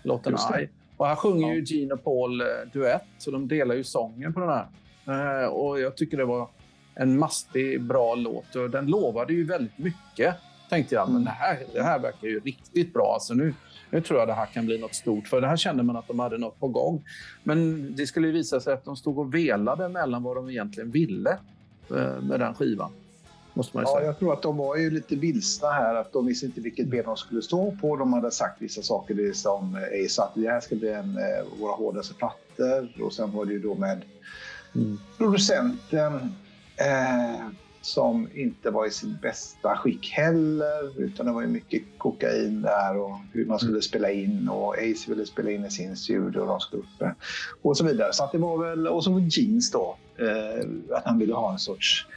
Låten. I. Och här sjunger Ja. ju Gene och Paul eh, duett, så de delar ju sången på den här. Eh, och jag tycker det var en mastig, bra låt. Och den lovade ju väldigt mycket. Tänkte jag, men Mm. det här, det här verkar ju riktigt bra. Alltså nu, nu tror jag det här kan bli något stort. För det här kände man att de hade något på gång. Men det skulle visa sig att de stod och velade mellan vad de egentligen ville eh, med den skivan. Måste man ju Ja, jag tror att de var ju lite vilsna här. Att de visste inte vilket ben de skulle stå på. De hade sagt vissa saker som eh, Ace att det här ska bli en eh, våra hårdaste plattor. Och sen var det ju då med Mm. producenten eh, som inte var i sin bästa skick heller. Utan det var ju mycket kokain där och hur man skulle spela in. Och Ace ville spela in i sin studio och de skulle upp eh, och så vidare. Så det var väl, och så Jeans då. Eh, att han ville ha en sorts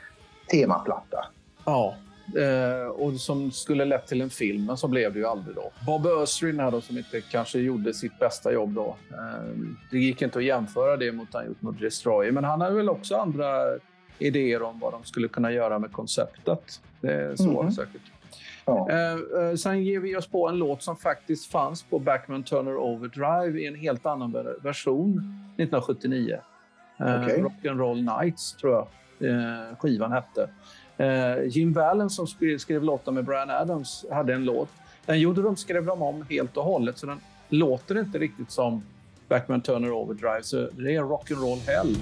temaplatta. Ja, eh, och som skulle lett till en film, men så blev det ju aldrig då. Bob Özrin här då, som inte kanske gjorde sitt bästa jobb då. Eh, det gick inte att jämföra det mot han gjort mot Destroyer, men han hade väl också andra idéer om vad de skulle kunna göra med konceptet. Det är så var det Mhm. säkert. Ja. Eh, eh, sen ger vi oss på en låt som faktiskt fanns på Backman Turner Overdrive i en helt annan ver- version 1979. Eh, Okej. Rock'n'Roll Nights, tror jag skivan hette. Jim Vallen som skrev, skrev låtar med Brian Adams hade en låt. Den gjorde de, skrev de om helt och hållet, så den låter inte riktigt som Backman Turner Overdrive. Så det är Rock'n'Roll Hell.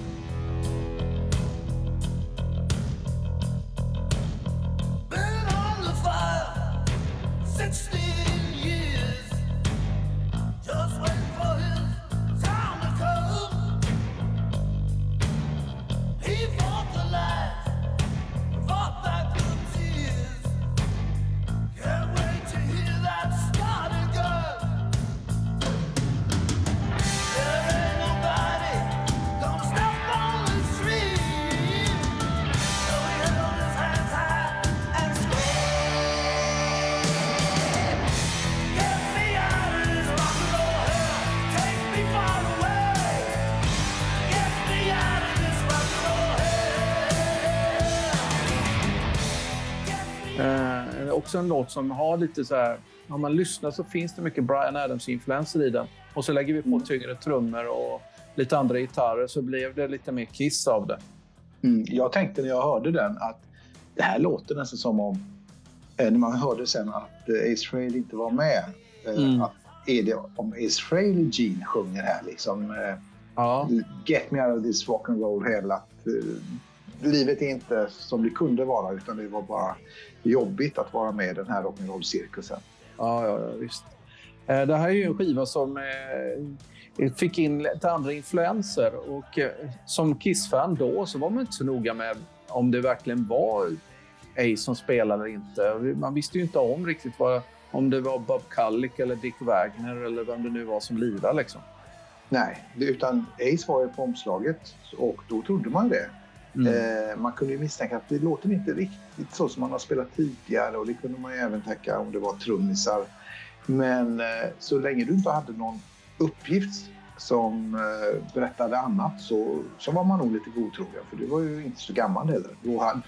Också en låt som har lite så här... Om man lyssnar så finns det mycket Brian Adams-influenser i den. Och så lägger vi på tyngre trummor och lite andra gitarrer så blev det lite mer Kiss av det. Mm. Jag tänkte när jag hörde den att det här låter nästan som om, eh, när man hörde sen att eh, Ace Frehley inte var med, eh, Mm. att är det om Ace Frehley Gene sjunger här liksom Ja, Get me out of this rock and roll hell att livet är inte som det kunde vara utan det var bara jobbigt att vara med i den här rock'n'roll-cirkusen. ja, ja, ja visst. Eh, Det här är ju en skiva som eh, fick in lite andra influenser. Och eh, som Kiss-fan då så var man inte så noga med om det verkligen var Ace som spelade eller inte. Man visste ju inte om riktigt vad, om det var Bob Kullick eller Dick Wagner eller vem det nu var som lirade. Liksom. Nej, utan Ace var ju på omslaget och då trodde man det. Mm. Eh, man kunde ju misstänka att det låter inte riktigt så som man har spelat tidigare och det kunde man ju även tänka om det var trummisar. Men eh, så länge du inte hade någon uppgift som eh, berättade annat så, så var man nog lite godtrogen för du var ju inte så gammal heller.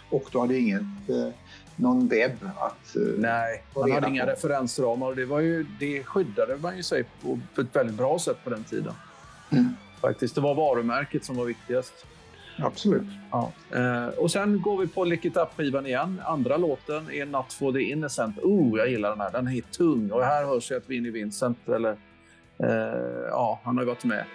Och du hade inget, någon webb att... Nej, man hade inga på. referensramar och det, var ju, det skyddade man ju sig på, på ett väldigt bra sätt på den tiden. Mm. Faktiskt, det var varumärket som var viktigast. Absolut. Ja. Eh, och sen går vi på Lick It Up-skivan igen. Andra låten är Not for the Innocent. Oh, jag gillar den här. Den är tung. Och här hörs ju att Vinnie Vincent, eller eh, ja, han har ju varit med.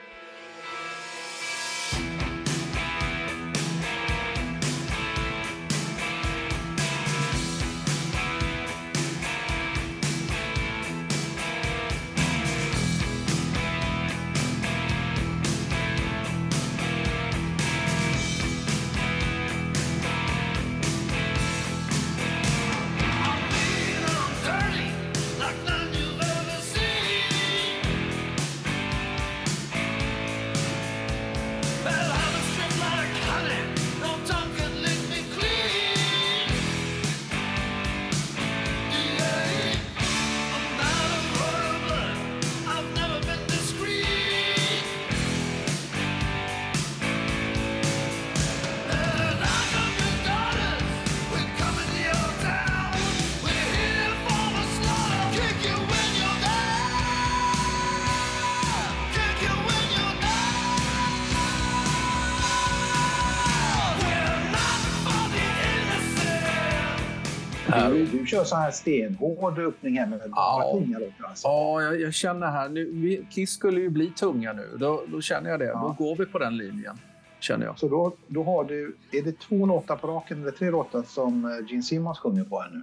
Kör så här stenhård öppning här med Ja. tunga låtar. Alltså. Ja, jag, jag känner här nu. vi- Kiss skulle ju bli tunga nu. Då, då känner jag det. Ja. Då går vi på den linjen. Känner jag. Så då, då har du, är det två låtar på raken eller tre låtar som eh, Gene Simmons sjunger på här nu?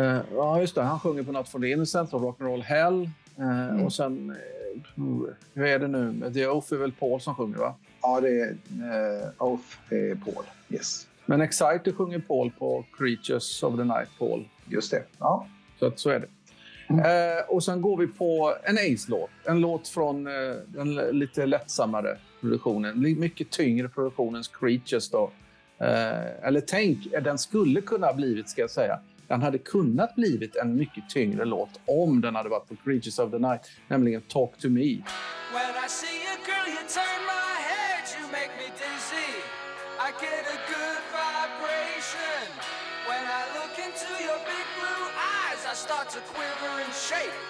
Eh, ja, just det. Han sjunger på Not for the Innocent och Rock'n'Roll Hell. Eh, Mm. Och sen... Eh, hur är det nu? The Oath är väl Paul som sjunger, va? Ja, det är Oath är Paul. Yes, Men Exciter sjunger Paul på Creatures of the Night, Paul. Just det. Ja. Så, att, så är det. Eh, och sen går vi på en Ace-låt. En låt från eh, den lite lättsammare produktionen. Mycket tyngre produktionens Creatures. Då. Eh, eller tänk, eh, den skulle kunna ha blivit, ska jag säga. Den hade kunnat blivit en mycket tyngre låt om den hade varit på Creatures of the Night, nämligen Talk to me. To quiver and shake.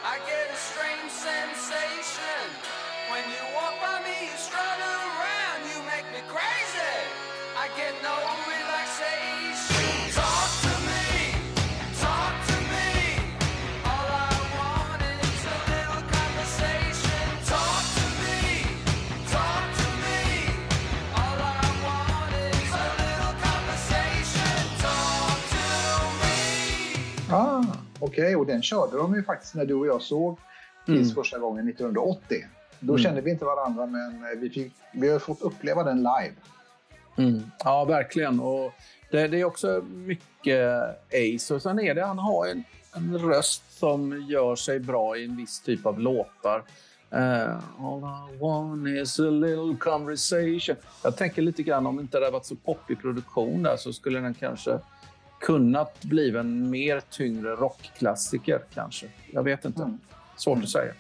Okej, och den körde de ju faktiskt när du och jag såg Kiss Mm. första gången 1980. Då Mm. kände vi inte varandra, men eh, vi, fick, vi har fått uppleva den live. Mm. Ja, verkligen. Och det, det är också mycket Ace. Och sen är det, han har en, en röst som gör sig bra i en viss typ av låtar. Uh, all I want is a little conversation. Jag tänker lite grann om inte det hade varit så poppig produktion där så skulle den kanske kunnat bli en mer tyngre rockklassiker kanske. Jag vet inte. Mm. Svårt att säga.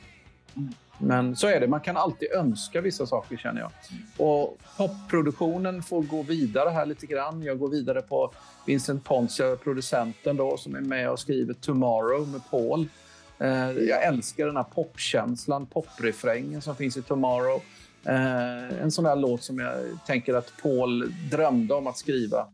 Men så är det. Man kan alltid önska vissa saker känner jag. Och popproduktionen får gå vidare här lite grann. Jag går vidare på Vincent Poncia, producenten då, som är med och skriver Tomorrow med Paul. Eh, jag älskar den här popkänslan, poprefrängen som finns i Tomorrow. Eh, en sån där låt som jag tänker att Paul drömde om att skriva.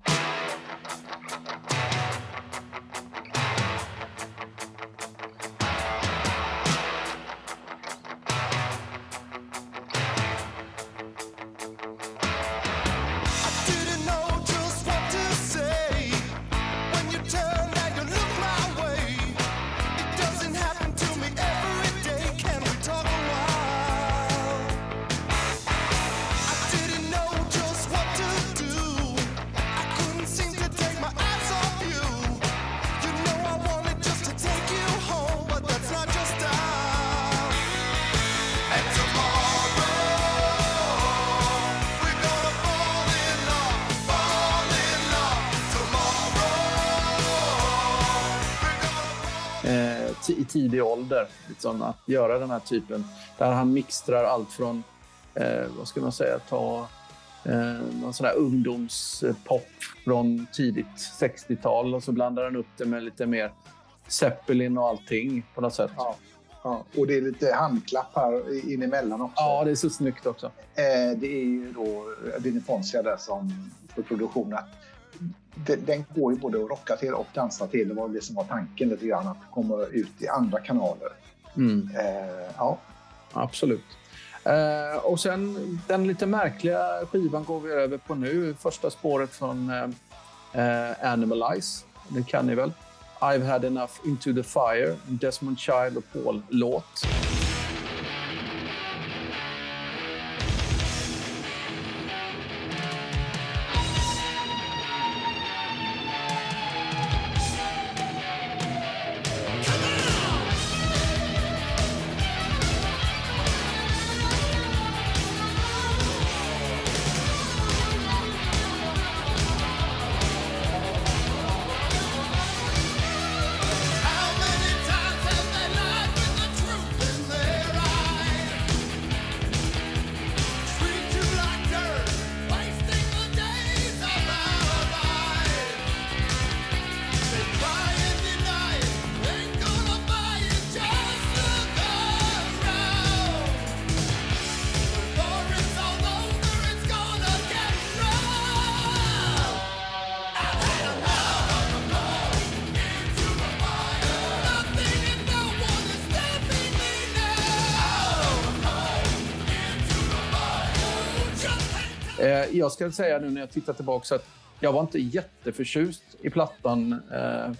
Ålder. Liksom, att göra den här typen där han mixtrar allt från, eh, vad ska man säga, ta eh, någon sån här ungdomspop från tidigt 60-tal och så blandar han upp det med lite mer Zeppelin och allting på något sätt. Ja. Ja, och det är lite handklapp här in emellan också. Ja, det är så snyggt också. Eh, det är ju då Vinnie Poncia där som för produktionen. att Den, den går ju både att rocka till och dansa till. Det var det som var tanken lite grann, att komma ut i andra kanaler. Mm. Eh, ja. Absolut. Eh, och sen den lite märkliga skivan går vi över på nu. Första spåret från eh, eh, Animalize. Det kan ni väl? I've had enough into the fire. Desmond Child och Paul-låt. Jag ska säga nu när jag tittar tillbaka att jag var inte jätteförtjust i plattan eh,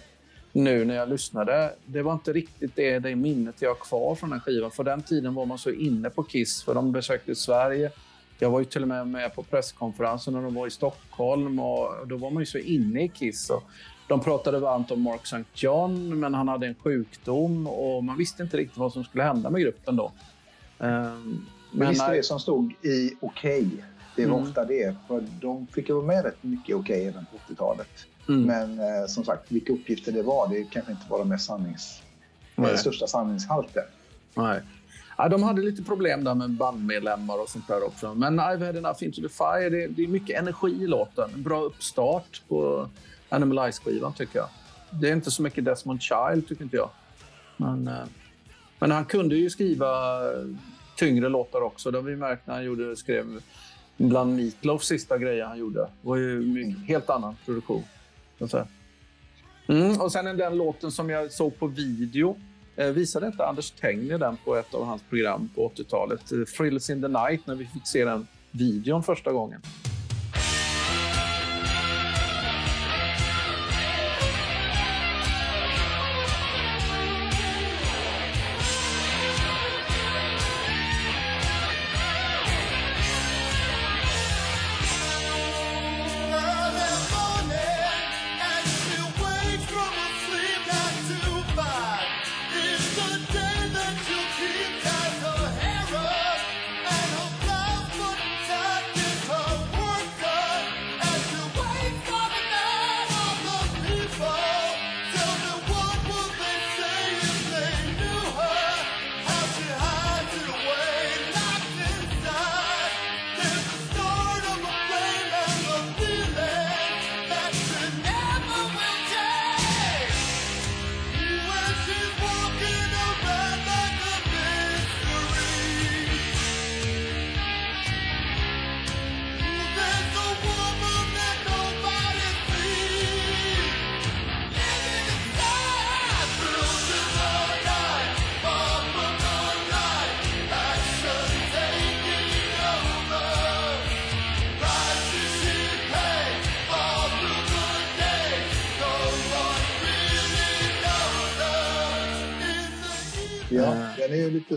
nu när jag lyssnade. Det var inte riktigt det, det minnet jag har kvar från den skivan. För den tiden var man så inne på Kiss, för de besökte Sverige. Jag var ju till och med med på presskonferensen när de var i Stockholm och då var man ju så inne i Kiss. Och de pratade varmt om Mark St. John, men han hade en sjukdom och man visste inte riktigt vad som skulle hända med gruppen då. Um, men visst är det som stod i Okej. Okay. Det var mm. ofta det, för de fick ju vara med rätt mycket Okej även på 80-talet. Mm. Men eh, som sagt, vilka uppgifter det var, det kanske inte var de mest sannings, Nej. största sanningshalten. Nej. Ja, de hade lite problem där med bandmedlemmar och sånt där också. Men I've had enough into the fire, det, det är mycket energi i låten. En bra uppstart på Animal skivan tycker jag. Det är inte så mycket Desmond Child, tycker inte jag. Men, eh, men han kunde ju skriva tyngre låtar också. Det har vi märkt när han gjorde, skrev bland Meatloafs sista grejer han gjorde. Det var ju en helt annan produktion. Mm, och sen den låten som jag såg på video. Eh, visade inte Anders Tengner den på ett av hans program på 80-talet? Eh, Thrills in the night, när vi fick se den videon första gången.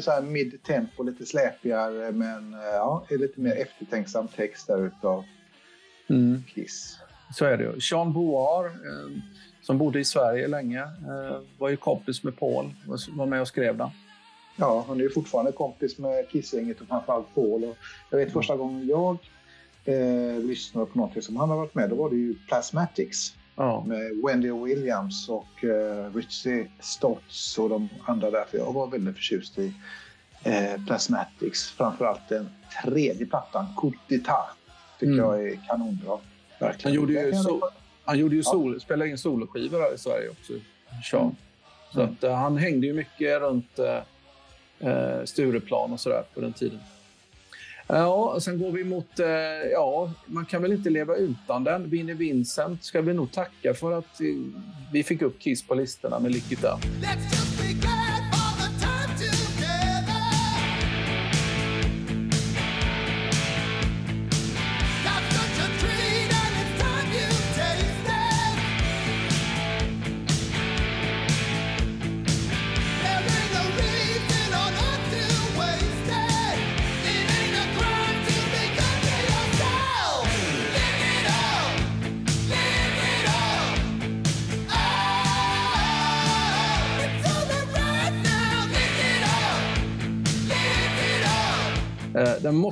Så här mid-tempo, lite släpigare men eh, ja, är lite mer eftertänksam text där utav mm. Kiss. Så är det Jean Boar, eh, som bodde i Sverige länge, eh, var ju kompis med Paul, var med och skrev den. Ja, han är ju fortfarande kompis med Kiss-gänget och framförallt Paul. Och jag vet första gången jag eh, lyssnade på någonting som han har varit med, då var det ju Plasmatics. Ja. Med Wendy Williams och uh, Richie Stotts och de andra där. För jag var väldigt förtjust i uh, Plasmatics. Framförallt den tredje plattan, Coup d'État. Tycker mm. jag är kanonbra. Verkligen. Han gjorde ju, so han gjorde ju sol ja. spelade in soloskivor här i Sverige också, Sean. Mm. Så att, uh, han hängde ju mycket runt uh, Stureplan och sådär på den tiden. Ja, och sen går vi mot, eh, ja, man kan väl inte leva utan den. Vinnie Vincent ska vi nog tacka för att eh, vi fick upp Kiss på listorna med Lick It Up.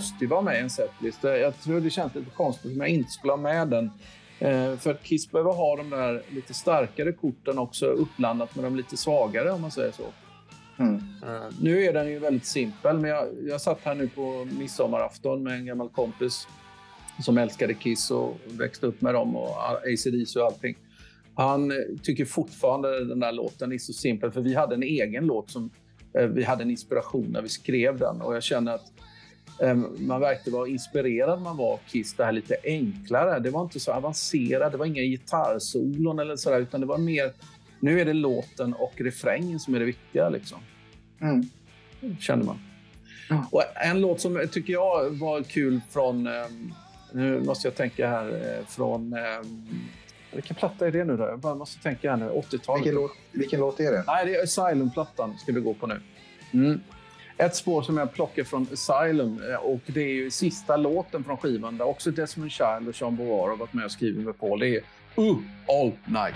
Måste ju vara med i en setlist. Jag tror det känns lite konstigt om jag inte skulle ha med den. Eh, för att Kiss behöver ha de där lite starkare korten också uppblandat med de lite svagare om man säger så. Mm. Uh, nu är den ju väldigt simpel, men jag, jag satt här nu på midsommarafton med en gammal kompis som älskade Kiss och växte upp med dem och ACDC och allting. Han eh, tycker fortfarande den där låten är så simpel, för vi hade en egen låt som uh, vi hade en inspiration när vi skrev den och jag känner att man verkade vara inspirerad man var av Kiss, det här lite enklare. Det var inte så avancerat, det var inga gitarrsolon eller sådär, utan det var mer... Nu är det låten och refrängen som är det viktiga. Liksom. Mm. Kände man. Och en låt som tycker jag var kul från um, Nu måste jag tänka här eh, från... Eh, vilken platta är det nu då? Jag bara måste tänka här nu. 80-talet. Vilken låt, vilken låt är det? Nej, det är Asylum-plattan ska vi gå på nu. Mm. Ett spår som jag plockar från Asylum eh, och det är ju sista låten från skivan där också Desmond Child och Sean Bovar har varit med och skrivit med Paul. Det är Uh All Night.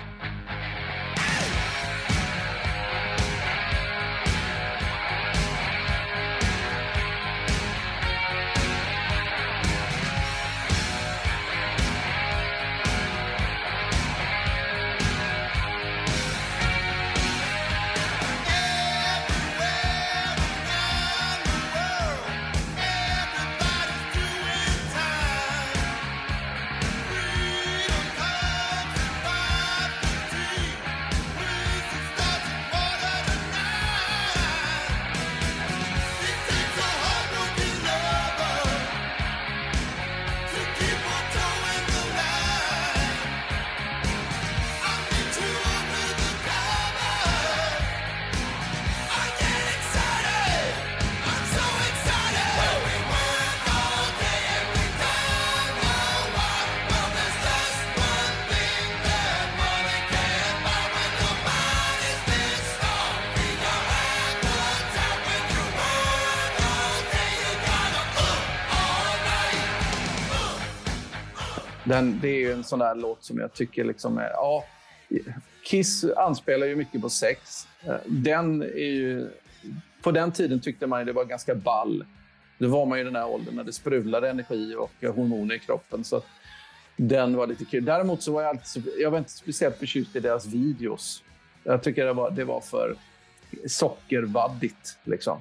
Den, det är ju en sån där låt som jag tycker liksom är... Ja, Kiss anspelar ju mycket på sex. Eh, den är ju... På den tiden tyckte man det var ganska ball. Då var man ju i den här åldern när det sprudlade energi och hormoner i kroppen. Så den var lite kul. Däremot så var jag, alltid, jag var inte speciellt förtjust i deras videos. Jag tycker det var, det var för sockervaddigt. Liksom.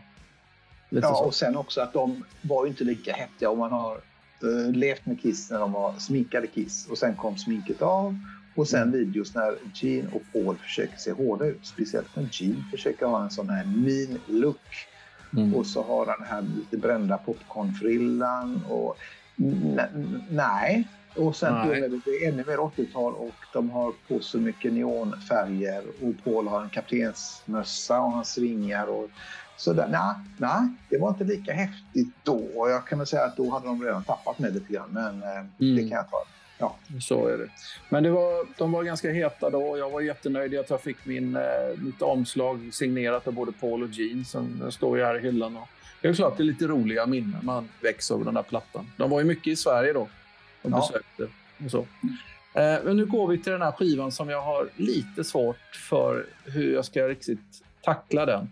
Lite ja, så. och sen också att de var inte lika häftiga om man har uh, levt med Kiss när de var sminkade Kiss och sen kom sminket av och sen videos när Gene och Paul försöker se hårda ut. Speciellt när Gene försöker ha en sån här mean look. Mm. Och så har han den här lite brända popcornfrillan och nej. Och sen nej. är det ännu mer 80-tal och de har på så mycket neonfärger och Paul har en kaptensmössa och han svingar och så där, nej, nej, det var inte lika häftigt då. Jag kan väl säga att då hade de redan tappat mig lite grann, men eh, mm. det kan jag ta. Ja. Så är det. Men det var, de var ganska heta då. Jag var jättenöjd att jag fick min, eh, mitt omslag signerat av både Paul och Gene. Som står ju här i hyllan. Och det är klart det är lite roliga minnen man väcks av den här plattan. De var ju mycket i Sverige då. De ja. besökte och så. Eh, men nu går vi till den här skivan som jag har lite svårt för hur jag ska riktigt tackla den.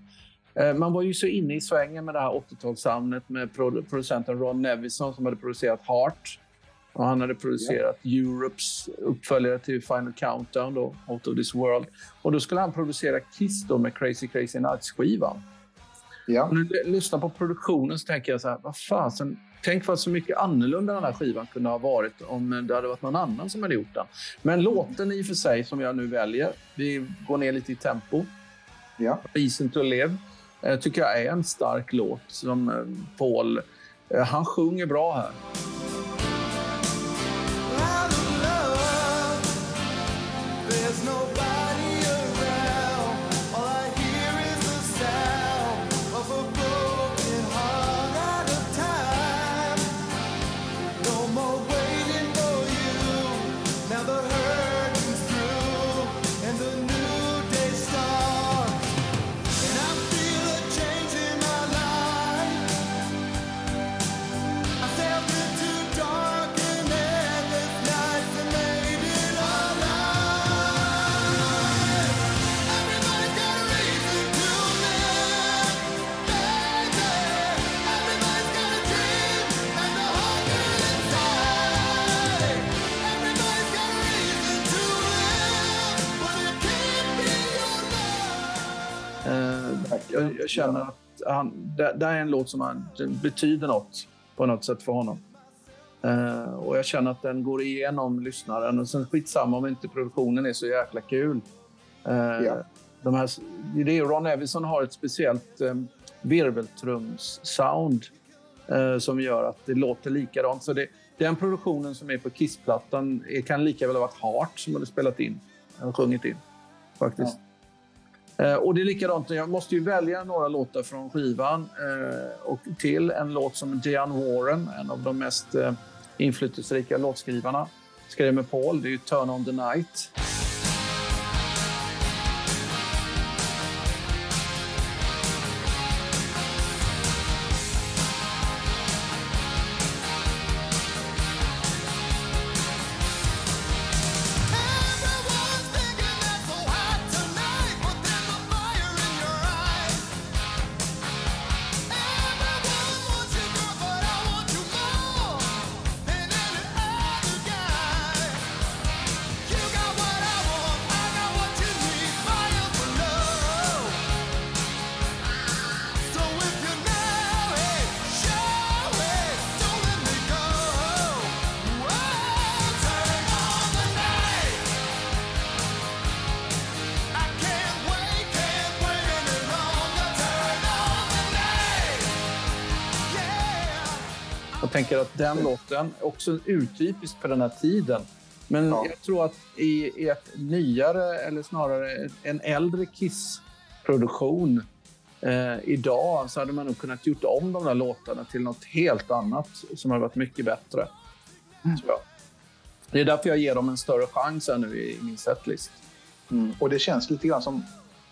Eh, man var ju så inne i svängen med det här 80-talssoundet med producenten Ron Nevison som hade producerat Heart. Och han hade producerat ja. Europes uppföljare till Final Countdown, då, Out of this World. Och då skulle han producera Kiss då med Crazy Crazy Nights-skivan. Ja. när jag lyssnar på produktionen så tänker jag så här, vad fasen, tänk vad så mycket annorlunda den här skivan kunde ha varit om det hade varit någon annan som hade gjort den. Men låten i och för sig som jag nu väljer, vi går ner lite i tempo. Ja. Reason to live Eh, tycker jag är en stark låt som eh, Paul, eh, han sjunger bra här. Jag, jag känner att han, det, det är en låt som han, betyder något på något sätt för honom. Uh, och jag känner att den går igenom lyssnaren. Och sen skitsamma om inte produktionen är så jäkla kul. Uh, ja. de här, det är, Ron Evison har ett speciellt um, virveltrums-sound uh, som gör att det låter likadant. Så det, den produktionen som är på Kiss-plattan kan lika väl ha varit Hart som hade spelat in, sjungit in. Faktiskt. Eh, och det är likadant, jag måste ju välja några låtar från skivan eh, och till en låt som Diane Warren, en av de mest eh, inflytelserika låtskrivarna. Skrev med Paul, det är ju Turn on the Night. Jag tänker att den låten är också urtypisk för den här tiden. Men Ja. jag tror att i, ett nyare, eller snarare en äldre Kiss-produktion eh, idag så hade man nog kunnat gjort om de där låtarna till något helt annat som hade varit mycket bättre. jag. Det är därför jag ger dem en större chans här nu i min setlist. Mm. Och det känns lite grann som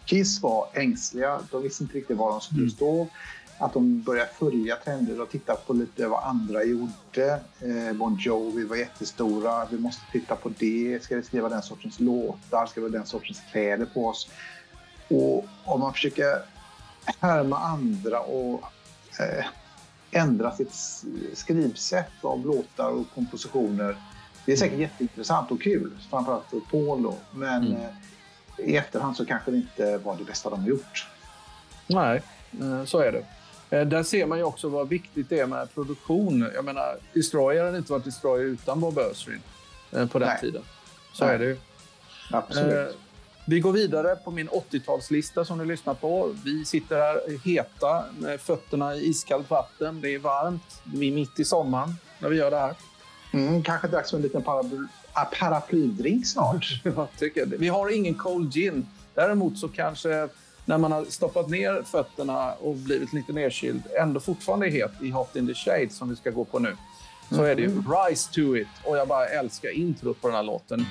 Kiss var ängsliga. De visste inte riktigt var de skulle stå. Att de började följa trender och titta på lite vad andra gjorde. Eh, bon Jovi var jättestora. Vi måste titta på det. Ska vi skriva den sortens låtar? Ska vi ha den sortens kläder på oss? Och om man försöker härma andra och eh, ändra sitt skrivsätt av låtar och kompositioner. Det är säkert jätteintressant och kul, framförallt för Paul då. Men Mm. eh, i efterhand så kanske det inte var det bästa de har gjort. Nej, så är det. Eh, Där ser man ju också vad viktigt det är med produktion. Jag menar, Destroyer hade inte varit Destroyer utan Bob Özrin eh, på den Nej. tiden. Så Nej. är det ju. Absolut. Eh, Vi går vidare på min 80-talslista som ni lyssnar på. Vi sitter här heta med fötterna i iskallt vatten. Det är varmt. Vi är mitt i sommaren när vi gör det här. Mm, kanske dags för en liten ah, paraplydrink snart. Jag tycker det. Vi har ingen cold gin. Däremot så kanske när man har stoppat ner fötterna och blivit lite nedkyld ändå fortfarande är het i Hot in the Shade som vi ska gå på nu. Så är det ju Rise to it. Och jag bara älskar introt på den här låten.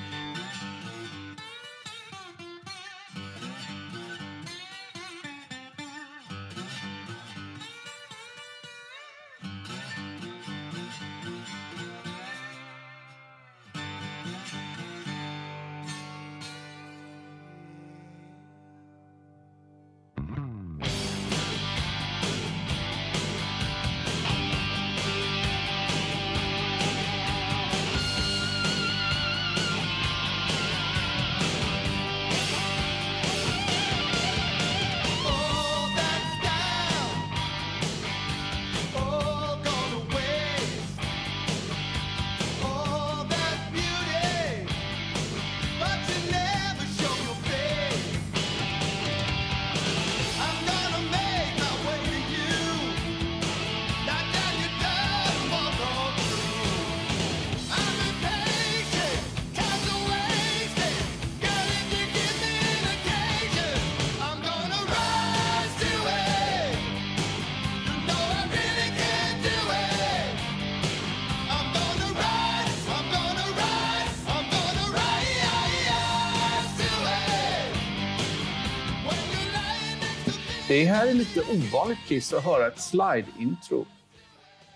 Det här är lite ovanligt Kiss att höra ett slide-intro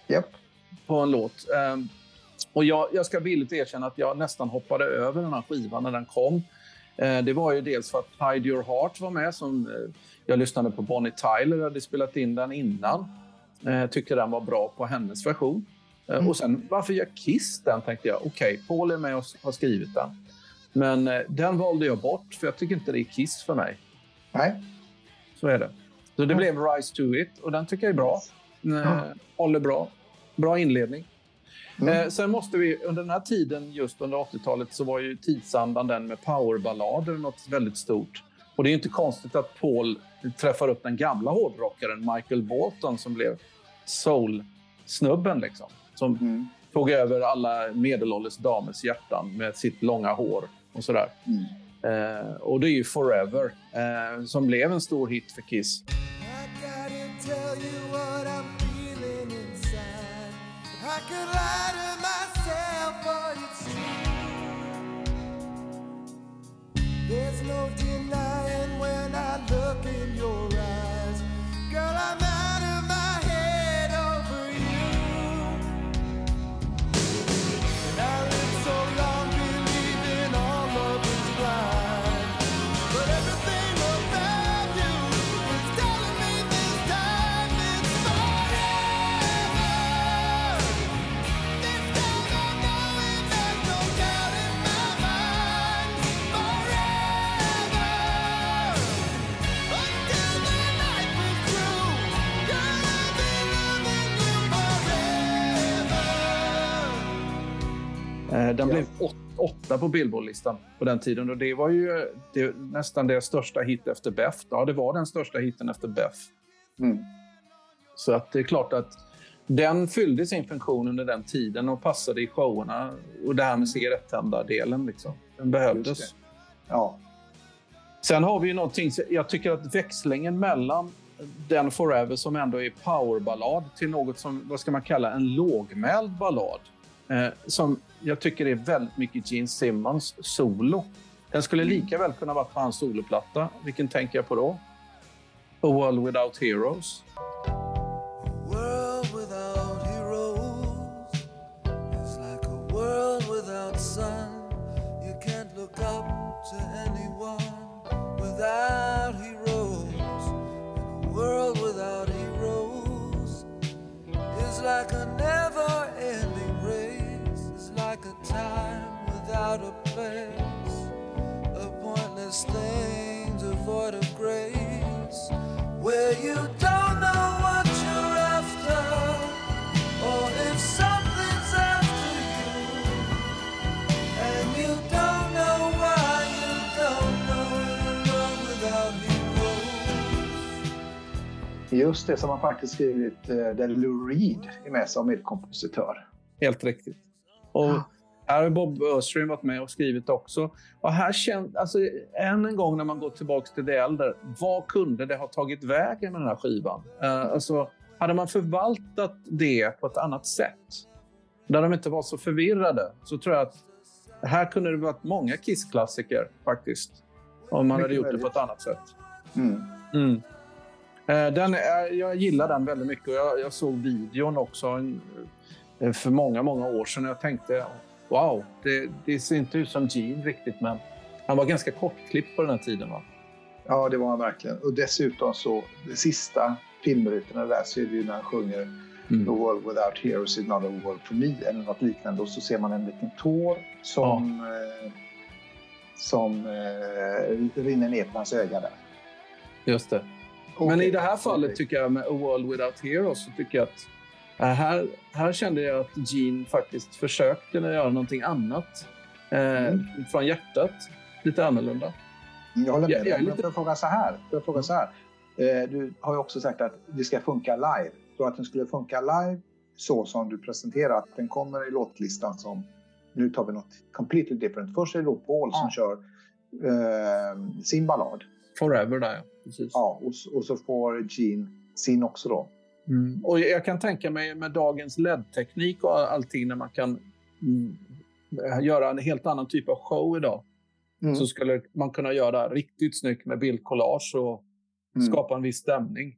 Japp. på en låt. Ehm, och jag, jag ska villigt erkänna att jag nästan hoppade över den här skivan när den kom. Eh, det var ju dels för att Hide Your Heart var med. Som, eh, jag lyssnade på Bonnie Tyler, hade spelat in den innan. Eh, tyckte den var bra på hennes version. Eh, Och sen, varför gör Kiss den? tänkte jag. Okej, Paul är med och har skrivit den. Men eh, den valde jag bort, för jag tycker inte det är Kiss för mig. Nej. Så är det. Så det blev Rise to it och den tycker jag är bra. Eh, håller bra. Bra inledning. Mm. Eh, sen måste vi, under den här tiden, just under 80-talet, så var ju tidsandan den med powerballader något väldigt stort. Och det är inte konstigt att Paul träffar upp den gamla hårdrockaren Michael Bolton som blev soul-snubben liksom. Som Mm. tog över alla medelålders damers hjärtan med sitt långa hår och sådär. Mm. Eh, och det är ju Forever eh, som blev en stor hit för Kiss. I den Ja. blev åt, åtta på Billboard-listan på den tiden och det var ju det, nästan deras största hit efter Beff. Ja, det var den största hiten efter Beff. Mm. Så att det är klart att den fyllde sin funktion under den tiden och passade i showerna. Och det här med cigarettända-delen, liksom. den behövdes. Ja, Sen har vi ju någonting, jag tycker att växlingen mellan den Forever som ändå är powerballad till något som, vad ska man kalla, en lågmäld ballad. Eh, som jag tycker är väldigt mycket Gene Simmons solo. Den skulle lika väl kunna vara på hans soloplatta. Vilken tänker jag på då? A World Without Heroes. world without a pointless thing devoid of grace. Where you don't know what you're after, or if something's after you, and you don't know why you don't know you're wrong without heroes. just det som har faktiskt skrivit eh, där Lou Reed är med som medkompositör. Helt riktigt. Och här har Bob Östring varit med och skrivit också. Och här känd, alltså, än en gång när man går tillbaka till det äldre. Vad kunde det ha tagit vägen med den här skivan? Uh, alltså, hade man förvaltat det på ett annat sätt, där de inte var så förvirrade, så tror jag att här kunde det varit många Kiss-klassiker faktiskt. Om man Mycket hade gjort det möjligt. på ett annat sätt. Mm. Mm. Eh, Den är, jag gillar den väldigt mycket och jag, jag såg videon också en, eh, för många, många år sedan. Jag tänkte wow, det, det ser inte ut som Gene riktigt men han var ganska kortklippt på den här tiden. Va? Ja, det var han verkligen. Och dessutom så, de sista filmrutorna där så är det ju när han sjunger Mm. The world without heroes is not a world for me eller något liknande. Och så ser man en liten tår som, eh, som eh, rinner ner på hans öga där. Just det. Men i det här fallet tycker jag med A World Without Heroes så tycker jag att här, här kände jag att Gene faktiskt försökte göra någonting annat eh, Mm. från hjärtat. Lite annorlunda. Jag håller med Jag- dig. jag Men lite- jag fråga så här? Jag fråga så här? Eh, du har ju också sagt att det ska funka live. Så att den skulle funka live så som du presenterar. Att den kommer i låtlistan som... Nu tar vi något completely different. Först är det då Paul som Ja. kör eh, sin ballad. Forever där ja. Precis. Ja, och, och så får Gene sin också då. Mm. Och jag kan tänka mig med dagens LED-teknik och all- allting när man kan mm, göra en helt annan typ av show idag. Mm. Så skulle man kunna göra riktigt snyggt med bildkollage och Mm. skapa en viss stämning.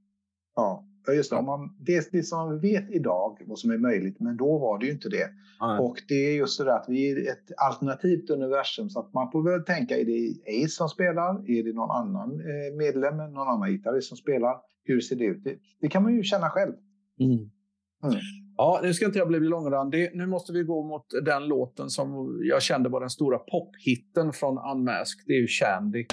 Ja, Ja, just det. Man, det det som vi vet idag, vad som är möjligt, men då var det ju inte det. Och det är just det där att vi är ett alternativt universum så att man får väl tänka, är det Ace som spelar? Är det någon annan eh, medlem, någon annan gitarrist som spelar? Hur ser det ut? Det, det kan man ju känna själv. Mm. Mm. Ja, nu ska inte jag bli långrandig. Nu måste vi gå mot den låten som jag kände var den stora pophitten från Unmasked. Det är ju Shandy.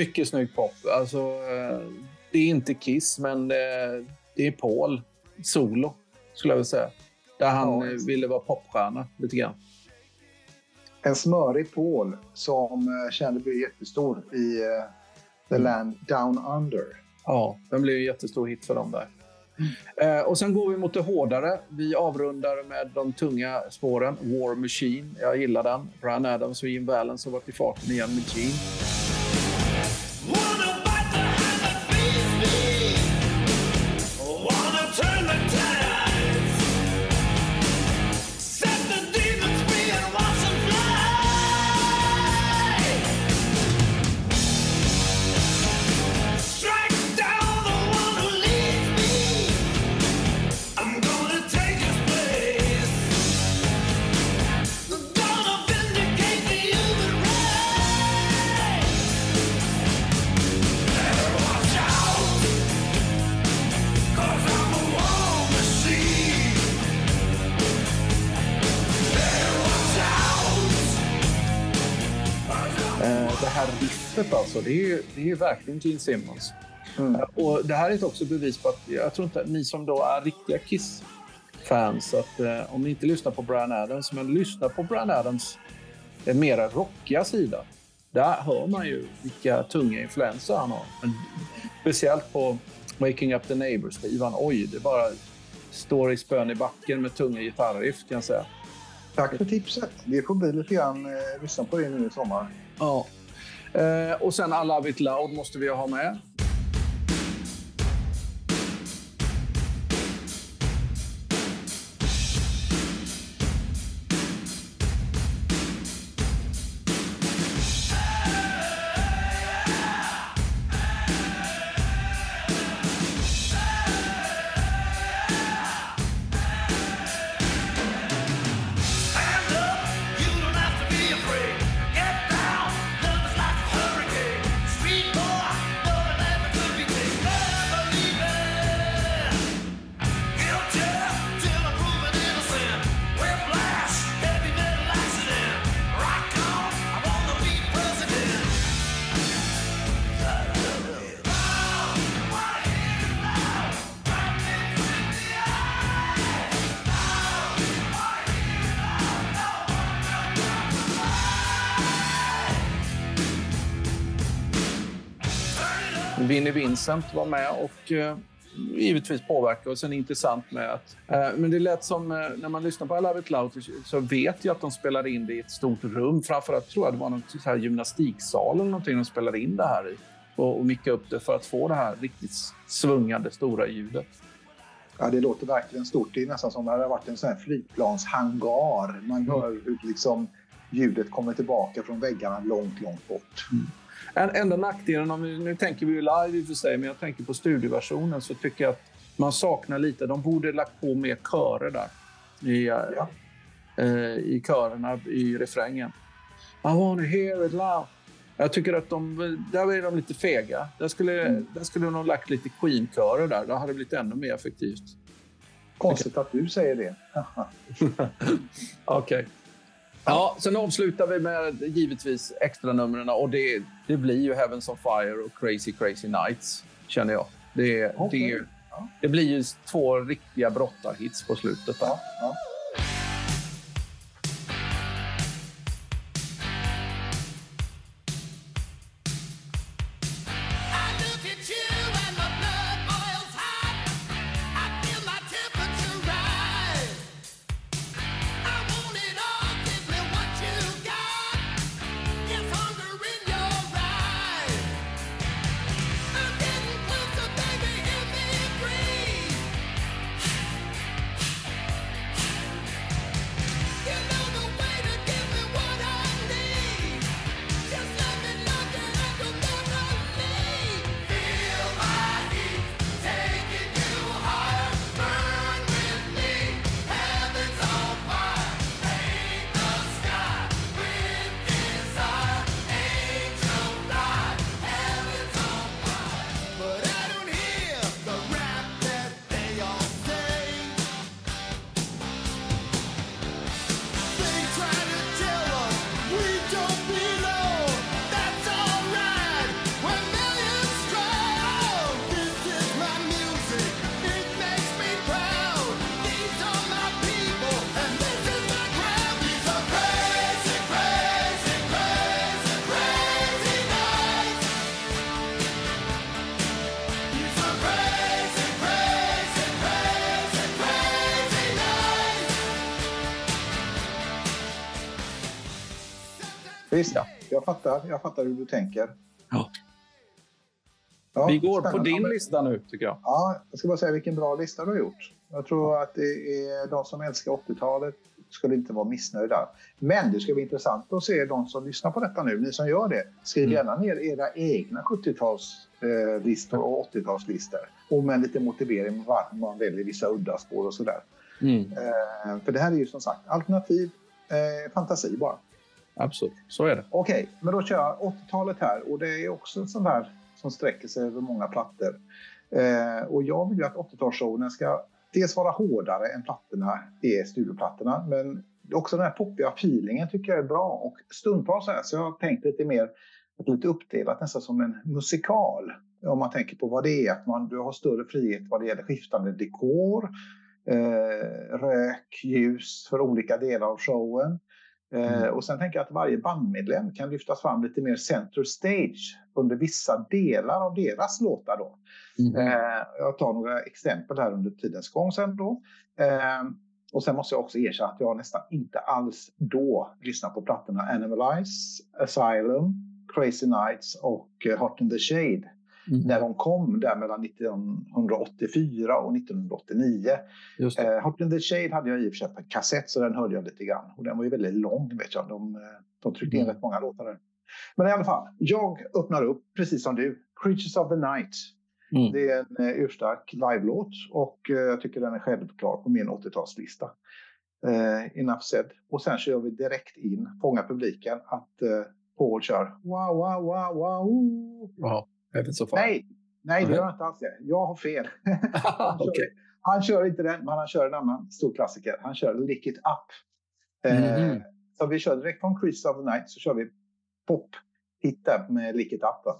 Mycket snygg pop. Alltså, eh, det är inte Kiss, men eh, det är Paul. solo, skulle jag vilja säga. Där han Ja, eh, ville vara popstjärna lite grann. En smörig Paul som kände bli jättestor i The Land Down Under. Ja, den blev en jättestor hit för dem där. Eh, och sen går vi mot det hårdare. Vi avrundar med de tunga spåren. War Machine, jag gillar den. Brian Adams och Jim Valens har varit i farten igen med Gene. Det är ju, det är ju verkligen Gene Simmons. Eh, och det här är också bevis på att jag tror inte att ni som då är riktiga Kiss-fans, att eh, om ni inte lyssnar på Brian Adams, men lyssnar på Brian Adams eh, mera rockiga sida. Där hör man ju vilka tunga influenser han har. Men speciellt på Waking Up the Neighbors-skivan. Oj, det bara står i spön i backen med tunga gitarriff kan jag säga. Tack för tipset. Det får bli lite grann eh, lyssna på det nu i sommar. Ja. Eh, och sen I Love It Loud måste vi ha med. Vinnie Vincent var med och eh, givetvis påverkade oss. En intressant med att... Eh, men det lät som, eh, när man lyssnar på I Love It Loud så vet jag att de spelade in det i ett stort rum. Framförallt tror jag det var någon så här gymnastiksal eller någonting de spelade in det här i. Och, och micka upp det för att få det här riktigt svungande stora ljudet. Ja, det låter verkligen stort. Det är nästan som om det hade varit en sån här flygplanshangar. Man hör hur liksom ljudet kommer tillbaka från väggarna långt, långt bort. En enda nackdelen, om vi, nu tänker vi ju live i och för sig, men jag tänker på studioversionen så tycker jag att man saknar lite. De borde lagt på mer körer där. I, eh, Ja. eh, i körerna i refrängen. I wanna hear it loud. Jag tycker att de, där är de lite fega. Där skulle, där skulle de ha lagt lite Queen-körer där. Då hade det blivit ännu mer effektivt. Konstigt att du säger det. Okej. Ja, sen avslutar vi med givetvis extra numren och det, det blir ju Heavens on Fire och Crazy Crazy Nights, känner jag. Det, Okej. det, det blir ju två riktiga brottarhits på slutet. Där. Ja, ja. Fattar, jag fattar hur du tänker. Ja. Ja, Vi går på spännande. din lista nu, tycker jag. Ja, jag ska bara säga vilken bra lista du har gjort. Jag tror att det är de som älskar 80-talet skulle inte vara missnöjda. Men det ska bli intressant att se de som lyssnar på detta nu, ni som gör det. Skriv Mm. gärna ner era egna 70-talslistor och 80-talslistor. Och med en liten motivering varför man väljer vissa udda spår och sådär. Mm. Eh, för det här är ju som sagt alternativ eh, fantasi bara. Absolut, så är det. Okej, men då kör jag 80-talet här och det är också en sån där som sträcker sig över många plattor. Eh, och jag vill ju att 80-talsshowen ska dels vara hårdare än plattorna är studioplattorna, men också den här poppiga feelingen tycker jag är bra och stundtals så här så jag har tänkt lite mer att lite uppdelat nästan som en musikal. Om man tänker på vad det är, att man, du har större frihet vad det gäller skiftande dekor, eh, rök, ljus för olika delar av showen. Eh, och sen tänker jag att varje bandmedlem kan lyftas fram lite mer center stage under vissa delar av deras låtar. Då. Mm. Eh, jag tar några exempel här under tidens gång sen då. Eh, och sen måste jag också erkänna att jag nästan inte alls då lyssnar på plattorna Animalize, Asylum, Crazy Nights och eh, Hot in the Shade. Mm. När de kom där mellan 1984 och 1989. Just det. Eh, Hot in the Shade hade jag i och för sig på kassett så den hörde jag lite grann. Och den var ju väldigt lång vet jag. De, eh, de tryckte in Mm. rätt många låtar där. Men i alla fall, jag öppnar upp precis som du. Creatures of the Night. Mm. Det är en eh, urstark live-låt och eh, jag tycker den är självklar på min 80-talslista. Eh, enough said. Och sen kör vi direkt in, fångar publiken, att eh, Paul kör wow, wow, wow, wow. Ja, Heaven so far. Nej, nej det gör jag inte alls det. Jag har fel. Han kör, Okej. han kör inte den, men han kör en annan stor klassiker. Han kör Lick It Up. Eh, Mhm. Så vi kör direkt från Crease of the Night så kör vi pop hit med Lick It Up.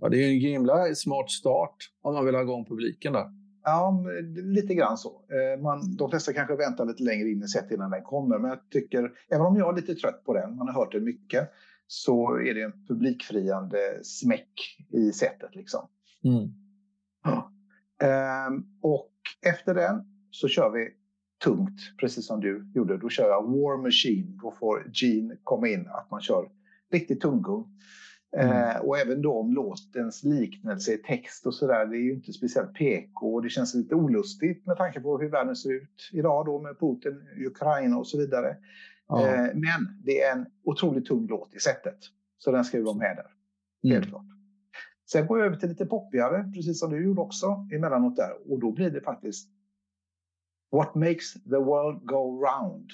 Ja, det är en himla smart start om man vill ha igång publiken där. Ja, lite grann så. Eh, Man, de flesta kanske väntar lite längre in i set innan den kommer. Men jag tycker, även om jag är lite trött på den, man har hört den mycket, så är det en publikfriande smäck i setet. Liksom. Mm. Ja. Ehm, och efter den så kör vi tungt, precis som du gjorde. Då kör jag War Machine. Då får Gene komma in, att man kör riktigt tunggung. Eh, och även då om låtens liknelse i text och sådär, det är ju inte speciellt PK och det känns lite olustigt med tanke på hur världen ser ut idag då med Putin, Ukraina och så vidare. Ja. Eh, men det är en otroligt tung låt i sättet. Så den ska ju vara med där. Mm. Helt klart. Sen går jag över till lite poppigare, precis som du gjorde också emellanåt där. Och då blir det faktiskt What makes the world go round?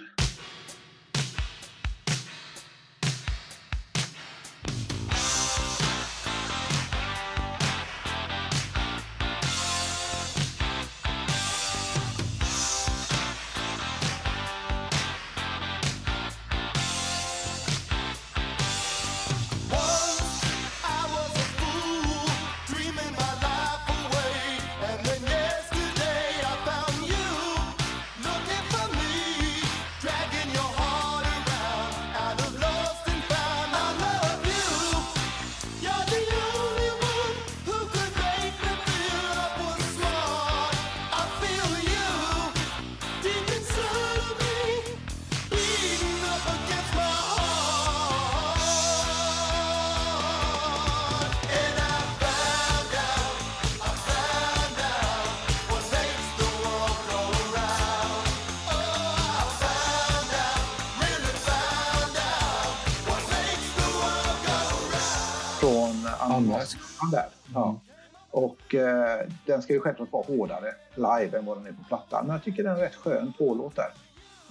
Den ska ju självklart vara hårdare live än vad den är på plattan. Men jag tycker den är rätt skön pålåt där.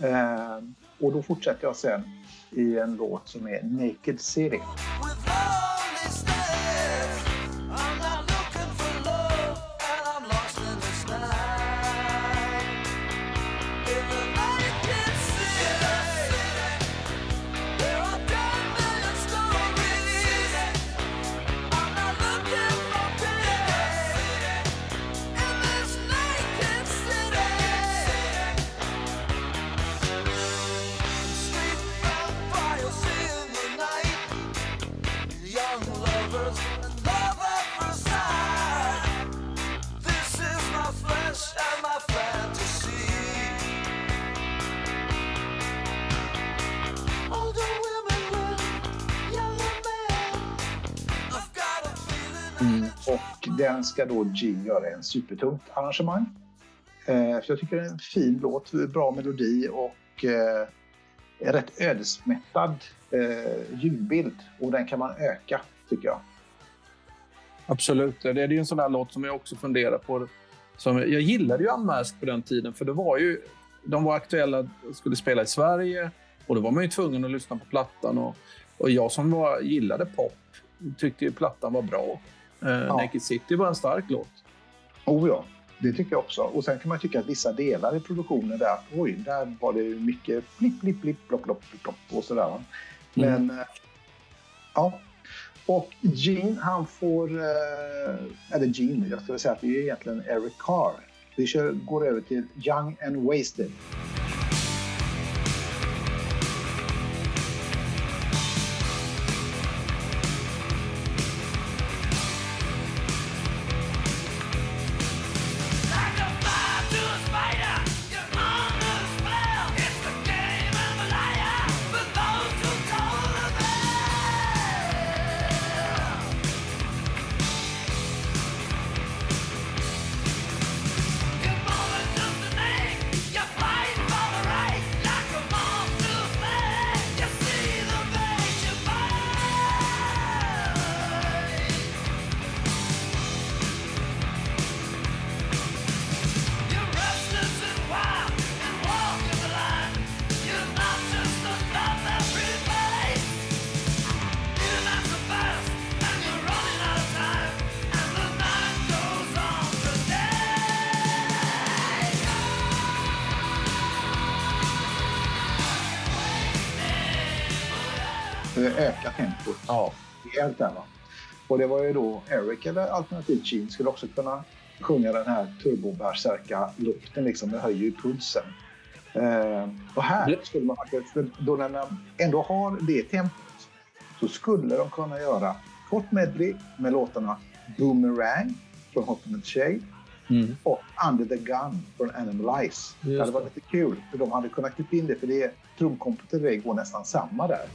Eh, och då fortsätter jag sen i en låt som är Naked City. Den ska då Gene göra en supertungt arrangemang. Eh, jag tycker det är en fin låt, bra melodi och eh, en rätt ödesmättad eh, ljudbild. Och den kan man öka, tycker jag. Absolut. Det är ju en sån där låt som jag också funderar på. Som, jag gillade ju Unmasked på den tiden, för det var ju, de var aktuella och skulle spela i Sverige. Och då var man ju tvungen att lyssna på plattan. Och, och jag som var, gillade pop tyckte ju plattan var bra. Eh, Ja. Naked City var en stark låt. Oh ja, det tycker jag också. Och sen kan man tycka att vissa delar i produktionen där, oj, där var det mycket blipp, blipp, blipp, plopp, plopp, plopp och sådär. Men, eh, ja. Och Gene, han får, eh, eller Gene, jag skulle säga att det är egentligen Eric Carr. Vi kör, går över till Young and Wasted. Rejält där va. Och det var ju då Eric eller alternativt Gene skulle också kunna sjunga den här turbobärsärka lukten liksom. Det höjer ju pulsen. Eh, och här skulle man faktiskt, för då när de ändå har det tempot så skulle de kunna göra kort medley med låtarna Boomerang från Hot and Shade Mm. och Under the Gun från Animalize. Det Just hade varit lite kul för de hade kunnat klippa in det för det trumkompet det går nästan samma där.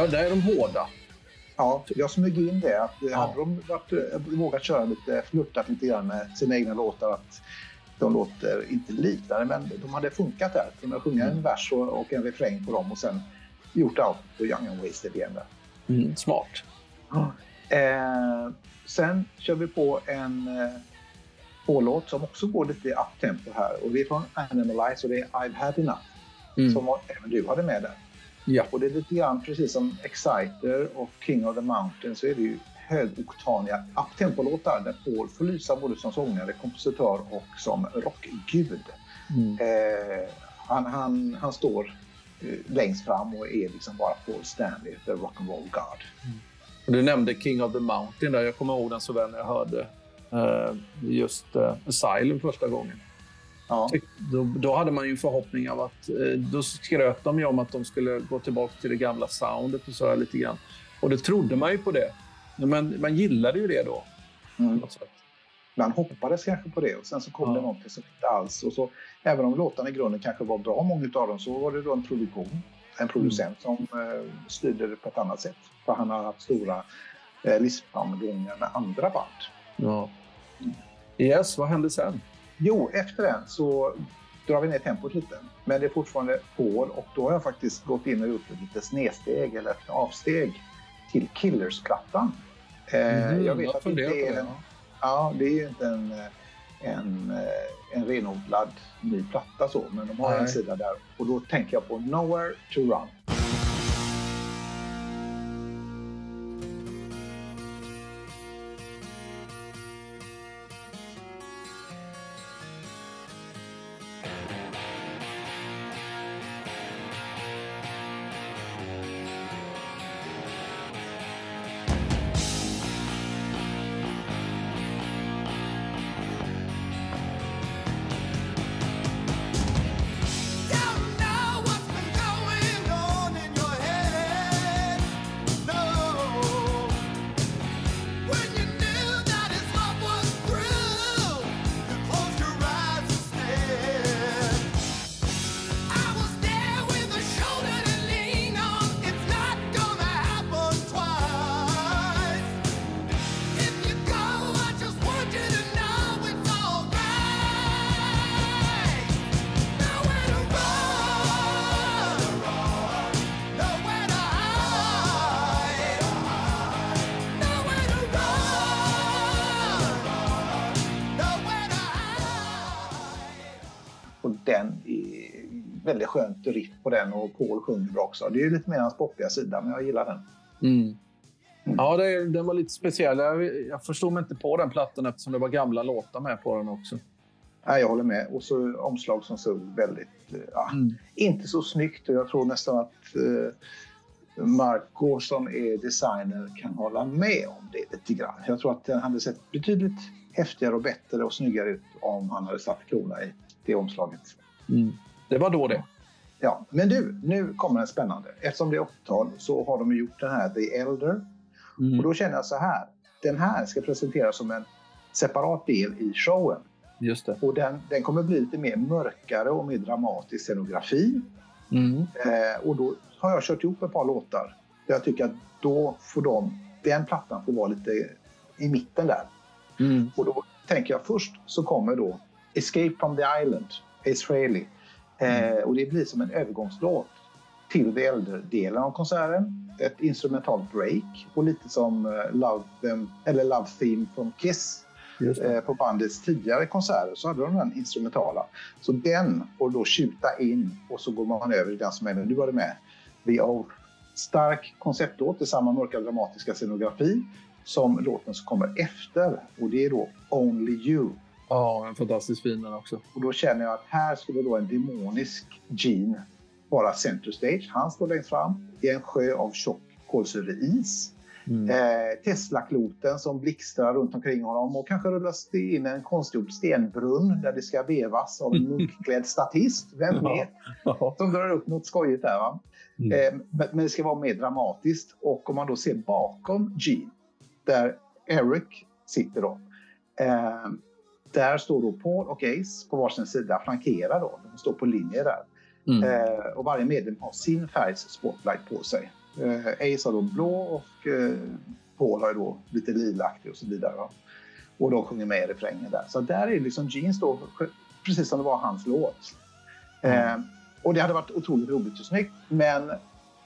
Ja, där, är de hårda. Ja, jag smög in det. Att Ja. Hade de varit, eh, vågat köra lite, flörtat lite grann med sina egna låtar, att de låter inte liknande, men de hade funkat där. Kunna sjunga Mm. en vers och, och en refräng på dem och sen gjort allt på Young and Wasted igen. Där. Mm, smart. Eh, sen kör vi på en eh, pålåt som också går lite up-tempo här. Och det är från Animalize och det är I've had enough. Mm. Som även du hade med där. Ja. Och det är lite grann precis som Exciter och King of the Mountain så är det ju högoktaniga uptempo-låtar där Paul får lysa både som sångare, kompositör och som rockgud. Mm. Eh, han, han, han står eh, längst fram och är liksom bara Paul Stanley, the rock'n'roll god. Och Du nämnde King of the Mountain. Där. Jag kommer ihåg den så väl när jag hörde eh, just eh, Asylum första gången. Ja. Då, då hade man ju en förhoppning av att... Eh, då skröt de ju om att de skulle gå tillbaka till det gamla soundet och så här lite grann. Och då trodde man ju på det. Men man gillade ju det då. Mm. Man hoppades kanske på det och sen så kom Ja. det någonting som inte alls. Och så, även om låtarna i grunden kanske var bra, många av dem, så var det då en produktion, en producent som eh, styrde det på ett annat sätt. För han har haft stora eh, livsframgångar med andra band. Ja. Yes, vad hände sen? Jo, efter den så drar vi ner tempot lite. Men det är fortfarande Paul och då har jag faktiskt gått in och gjort ett litet snedsteg eller ett avsteg till Killers-plattan. Mhm, jag vet att det inte är en, ja. det är ju inte en, en, eh, en renodlad ny platta så, men de har Nej. en sida där och då tänker jag på Nowhere to Run. Och Paul sjunger bra också. Det är lite mer hans poppiga sida, men jag gillar den. Mm. Ja, det, den var lite speciell. Jag, jag förstod mig inte på den plattan eftersom det var gamla låtar med på den också. Nej, jag håller med. Och så omslag som såg väldigt... eh, Ja, Mm. Inte så snyggt och jag tror nästan att eh, Marco som är designer kan hålla med om det lite grann. Jag tror att den hade sett betydligt häftigare och bättre och snyggare ut om han hade satt klorna i det omslaget. Mm. Det var då det. Ja, men du, nu kommer en spännande. Eftersom det är 80-tal så har de gjort den här The Elder. Mm. Och då känner jag så här. Den här ska presenteras som en separat del i showen. Just det. Och den, den kommer bli lite mer mörkare och mer dramatisk scenografi. Mm. Eh, och då har jag kört ihop ett par låtar. Där jag tycker att då får de, den plattan får vara lite i mitten där. Mm. Och då tänker jag först så kommer då Escape from the Island, Israeli. Eh, och det blir som en övergångslåt till the Elder-delen av konserten. Ett instrumentalt break och lite som eh, Love, them, eller Love Theme från Kiss eh, på bandets tidigare konserter så hade de den instrumentala. Så den får då tjuta in och så går man över i den som är nu var det med. The Oath. Stark konceptlåt i samma mörka dramatiska scenografi som låten som kommer efter och det är då Only You. Ja, en fantastiskt fin den också. Och då känner jag att här skulle då en demonisk Gene vara center stage. Han står längst fram i en sjö av tjock kolsyreis. Mm. Eh, Tesla-kloten som blixtrar runt omkring honom och kanske rullas det in en konstgjord stenbrunn där det ska vevas av en munkklädd statist. Vem vet? Ja. Som drar upp något skojigt där. Va? Mm. Eh, men, men det ska vara mer dramatiskt. Och om man då ser bakom Gene, där Eric sitter då. Eh, där står då Paul och Ace på varsin sida, flankerar då. De står på linje där. Mm. Eh, och varje medlem har sin färgs spotlight på sig. Eh, Ace har då blå och eh, Paul har då lite lilaktig och så vidare. Va? Och de sjunger med i refrängen där. Så där är liksom Jeans då precis som det var hans låt. Eh, och det hade varit otroligt roligt och snyggt. Men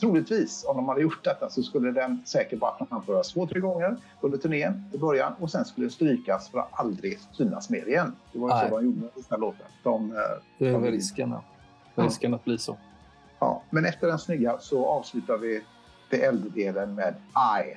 troligtvis om de hade gjort detta så skulle den säkert bara framföras två, tre gånger under turnén i början och sen skulle den strykas för att aldrig synas mer igen. Det var ju Nej. så de gjorde med den här låten. De, eh, Det är de- risken. Ja. Ja. Risken att bli så. Ja, men efter den snygga så avslutar vi det äldre-delen med I.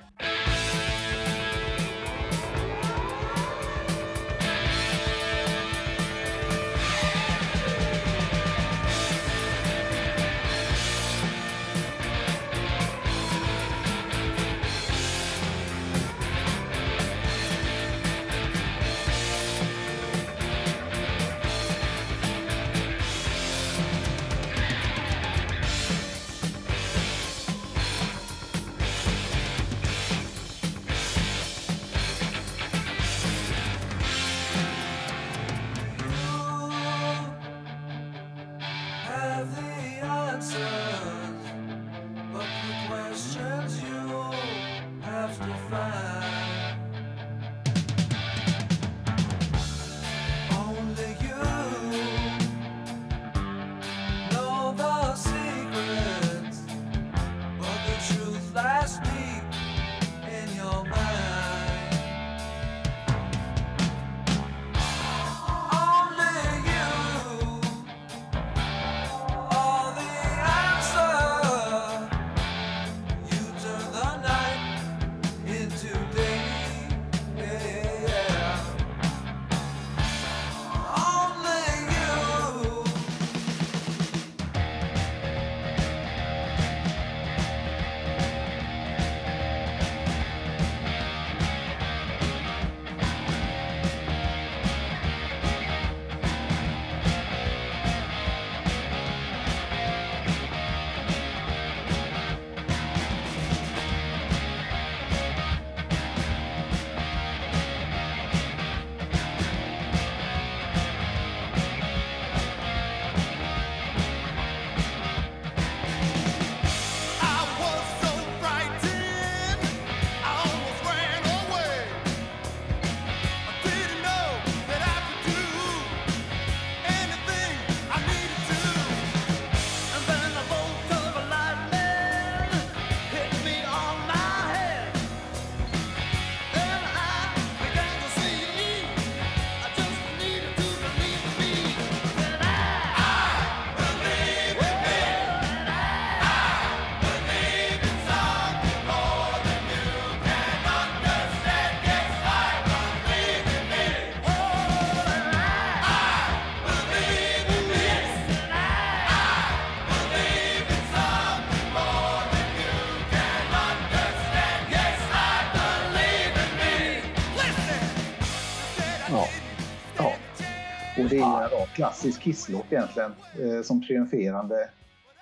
är en rak klassisk Kiss-låt egentligen eh, som triumferande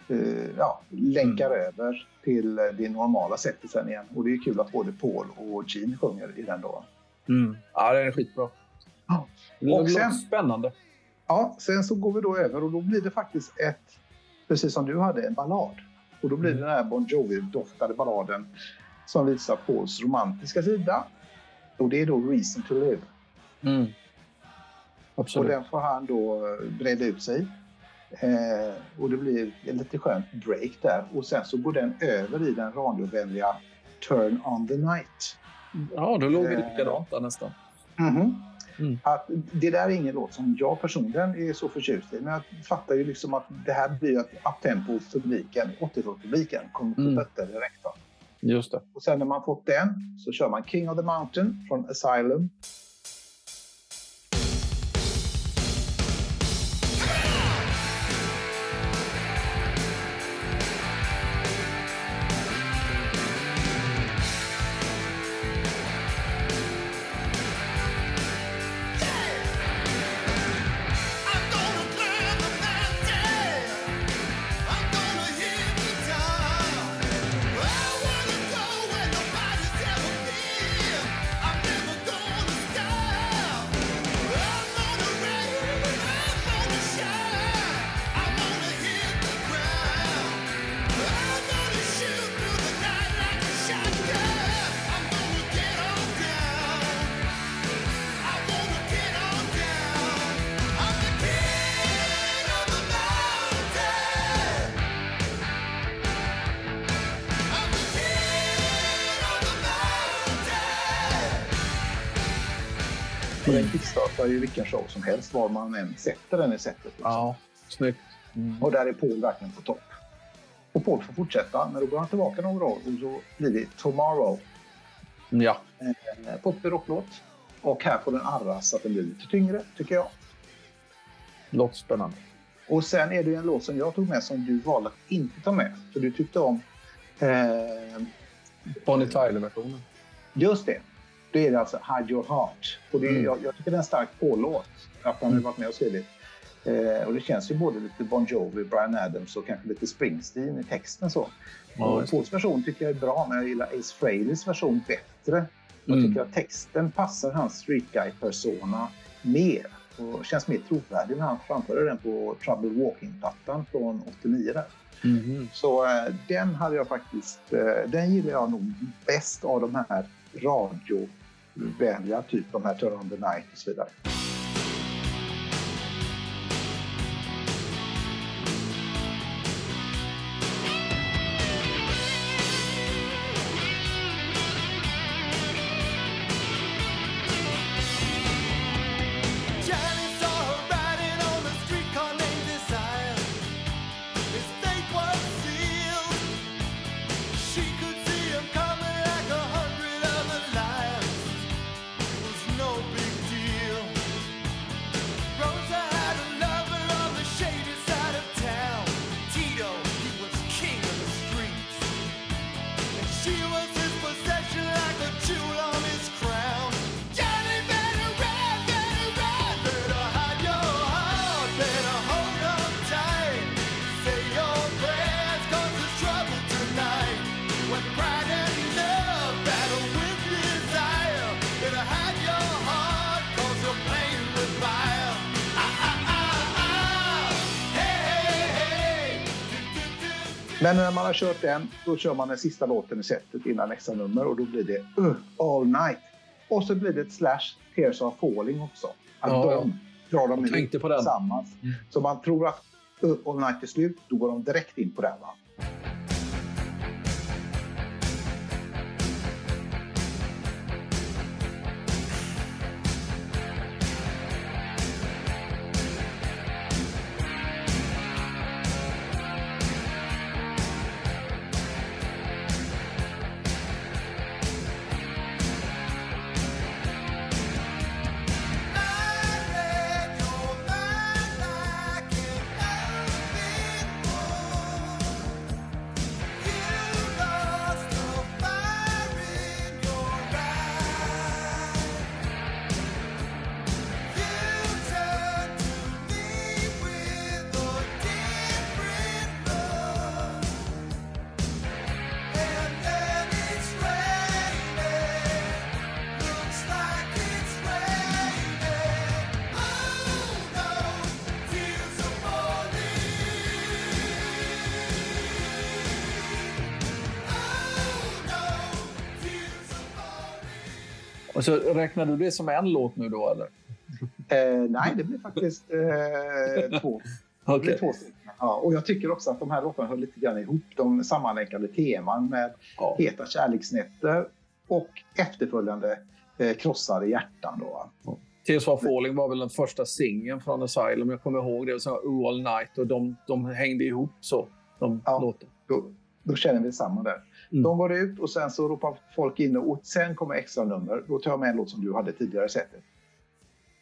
eh, ja, länkar över till eh, det normala sättet sen igen. Och det är kul att både Paul och Gene sjunger i den då. Mm. Ja, det är skitbra. Ja. Det Och sen- spännande. Ja, sen så går vi då över och då blir det faktiskt ett, precis som du hade, en ballad. Och då blir det den här Bon Jovi-doftade balladen som visar Pauls romantiska sida. Och det är då Reason to Live. Mm. Och Absolut. den får han då eh, breda ut sig. Eh, och det blir ett lite skönt break där. Och sen så går den över i den radiovänliga Turn on the night. Ja, då låg vi Eh. likadant där nästan. Mhm. Mm. Att det där är ingen låt som jag personligen är så förtjust i. Men jag fattar ju liksom att det här blir att uptempo-publiken, 80-talspubliken, kommer på Mm. fötter direkt. Då. Just det. Och sen när man fått den så kör man King of the Mountain från Asylum. Kickstartar ju vilken show som helst var man än sätter den i sättet. Liksom. Ja, snyggt. Mm. Och där är Paul verkligen på topp. Och Paul får fortsätta, men då går han tillbaka några år och så blir det Tomorrow. Ja. En poppig rocklåt. Och här får den arras så att den blir lite tyngre, tycker jag. Låter spännande. Och sen är det en låt som jag tog med som du valde att inte ta med. För du tyckte om... Eh, Bonnie Tyler-versionen. just det. Då är det alltså Hide Your Heart. Och det är, Mm. jag, jag tycker det är en stark Paul-låt. Att han har varit med och skrivit. Eh, och det känns ju både lite Bon Jovi, Brian Adams och kanske lite Springsteen i texten. så. Ja. Pauls version tycker jag är bra, men jag gillar Ace Frehleys version bättre. Jag Mm. tycker att texten passar hans street guy-persona mer. Och känns mer trovärdig när han framförde den på Trouble Walking-plattan från 89. Där. Mhm. Så eh, den hade jag faktiskt, eh, den gillar jag nog bäst av de här välja typ de här Turn on the Night och så vidare. Men när man har kört den, då kör man den sista låten i setet innan nästa nummer och då blir det uh, All Night. Och så blir det ett Slash Tears Are Falling också. Att Ja, de drar de tänkte på den. tillsammans. Mm. Så man tror att uh, All Night är slut, då går de direkt in på den. Va? Så räknar du det som en låt nu då, eller? Eh, nej, det blir faktiskt eh, två. Det blir två. Ja, och jag tycker också att de här låtarna hör lite grann ihop. De sammanlänkade teman med Ja. Heta kärleksnätter och efterföljande eh, Krossade hjärtan. Då. va. Tears for Falling var väl den första singeln från Asylum. Jag kommer ihåg det. Och så All Night och de, de hängde ihop så. De Ja. Då, då känner vi samma där. Mm. De går ut och sen så ropar folk in och sen kommer extra nummer. Då tar jag med en låt som du hade tidigare sett.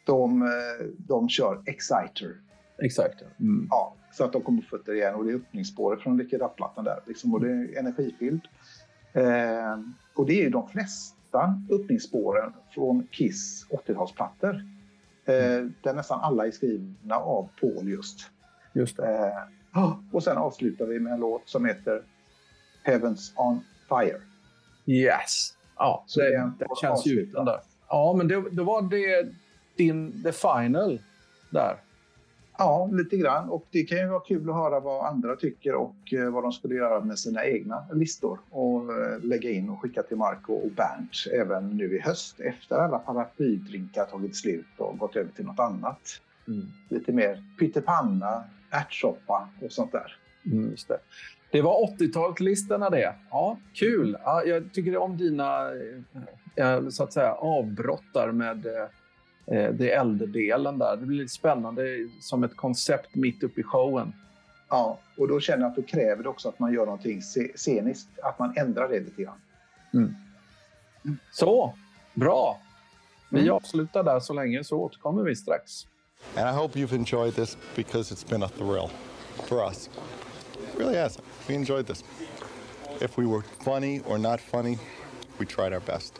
De, eh, de kör Exciter. Exakt. Mm. Ja, så att de kommer på fötter igen och det är öppningsspåret från Lick It Up-plattan där. Liksom, och det är energifylld. Eh, och det är ju de flesta öppningsspåren från Kiss 80-talsplattor. Eh, där nästan alla är skrivna av Paul just. Just. Eh, och sen avslutar vi med en låt som heter Heavens on Fire. Yes. Ja, Så det, det känns ju den där. Ja, men det, det var det din the final där. Ja, lite grann. Och det kan ju vara kul att höra vad andra tycker och eh, vad de skulle göra med sina egna listor och eh, lägga in och skicka till Marco och Bernt även nu i höst efter alla paraplydrinkar tagit slut och gått över till något annat. Lite mer pyttipanna, ärtsoppa och sånt där. Mm, just det. var 80-talslistorna det. Ja, kul. Ja, jag tycker om dina eh, så att säga, avbrott där med eh, eh, det äldre-delen där. Det blir lite spännande som ett koncept mitt uppe i showen. Ja, och då känner jag att då kräver det också att man gör någonting sceniskt, att man ändrar det lite grann. Så, bra. Vi Mm. avslutar där så länge så återkommer vi strax. And I hope you've enjoyed this because it's been a thrill for us. It really has. We enjoyed this. If we were funny or not funny, we tried our best.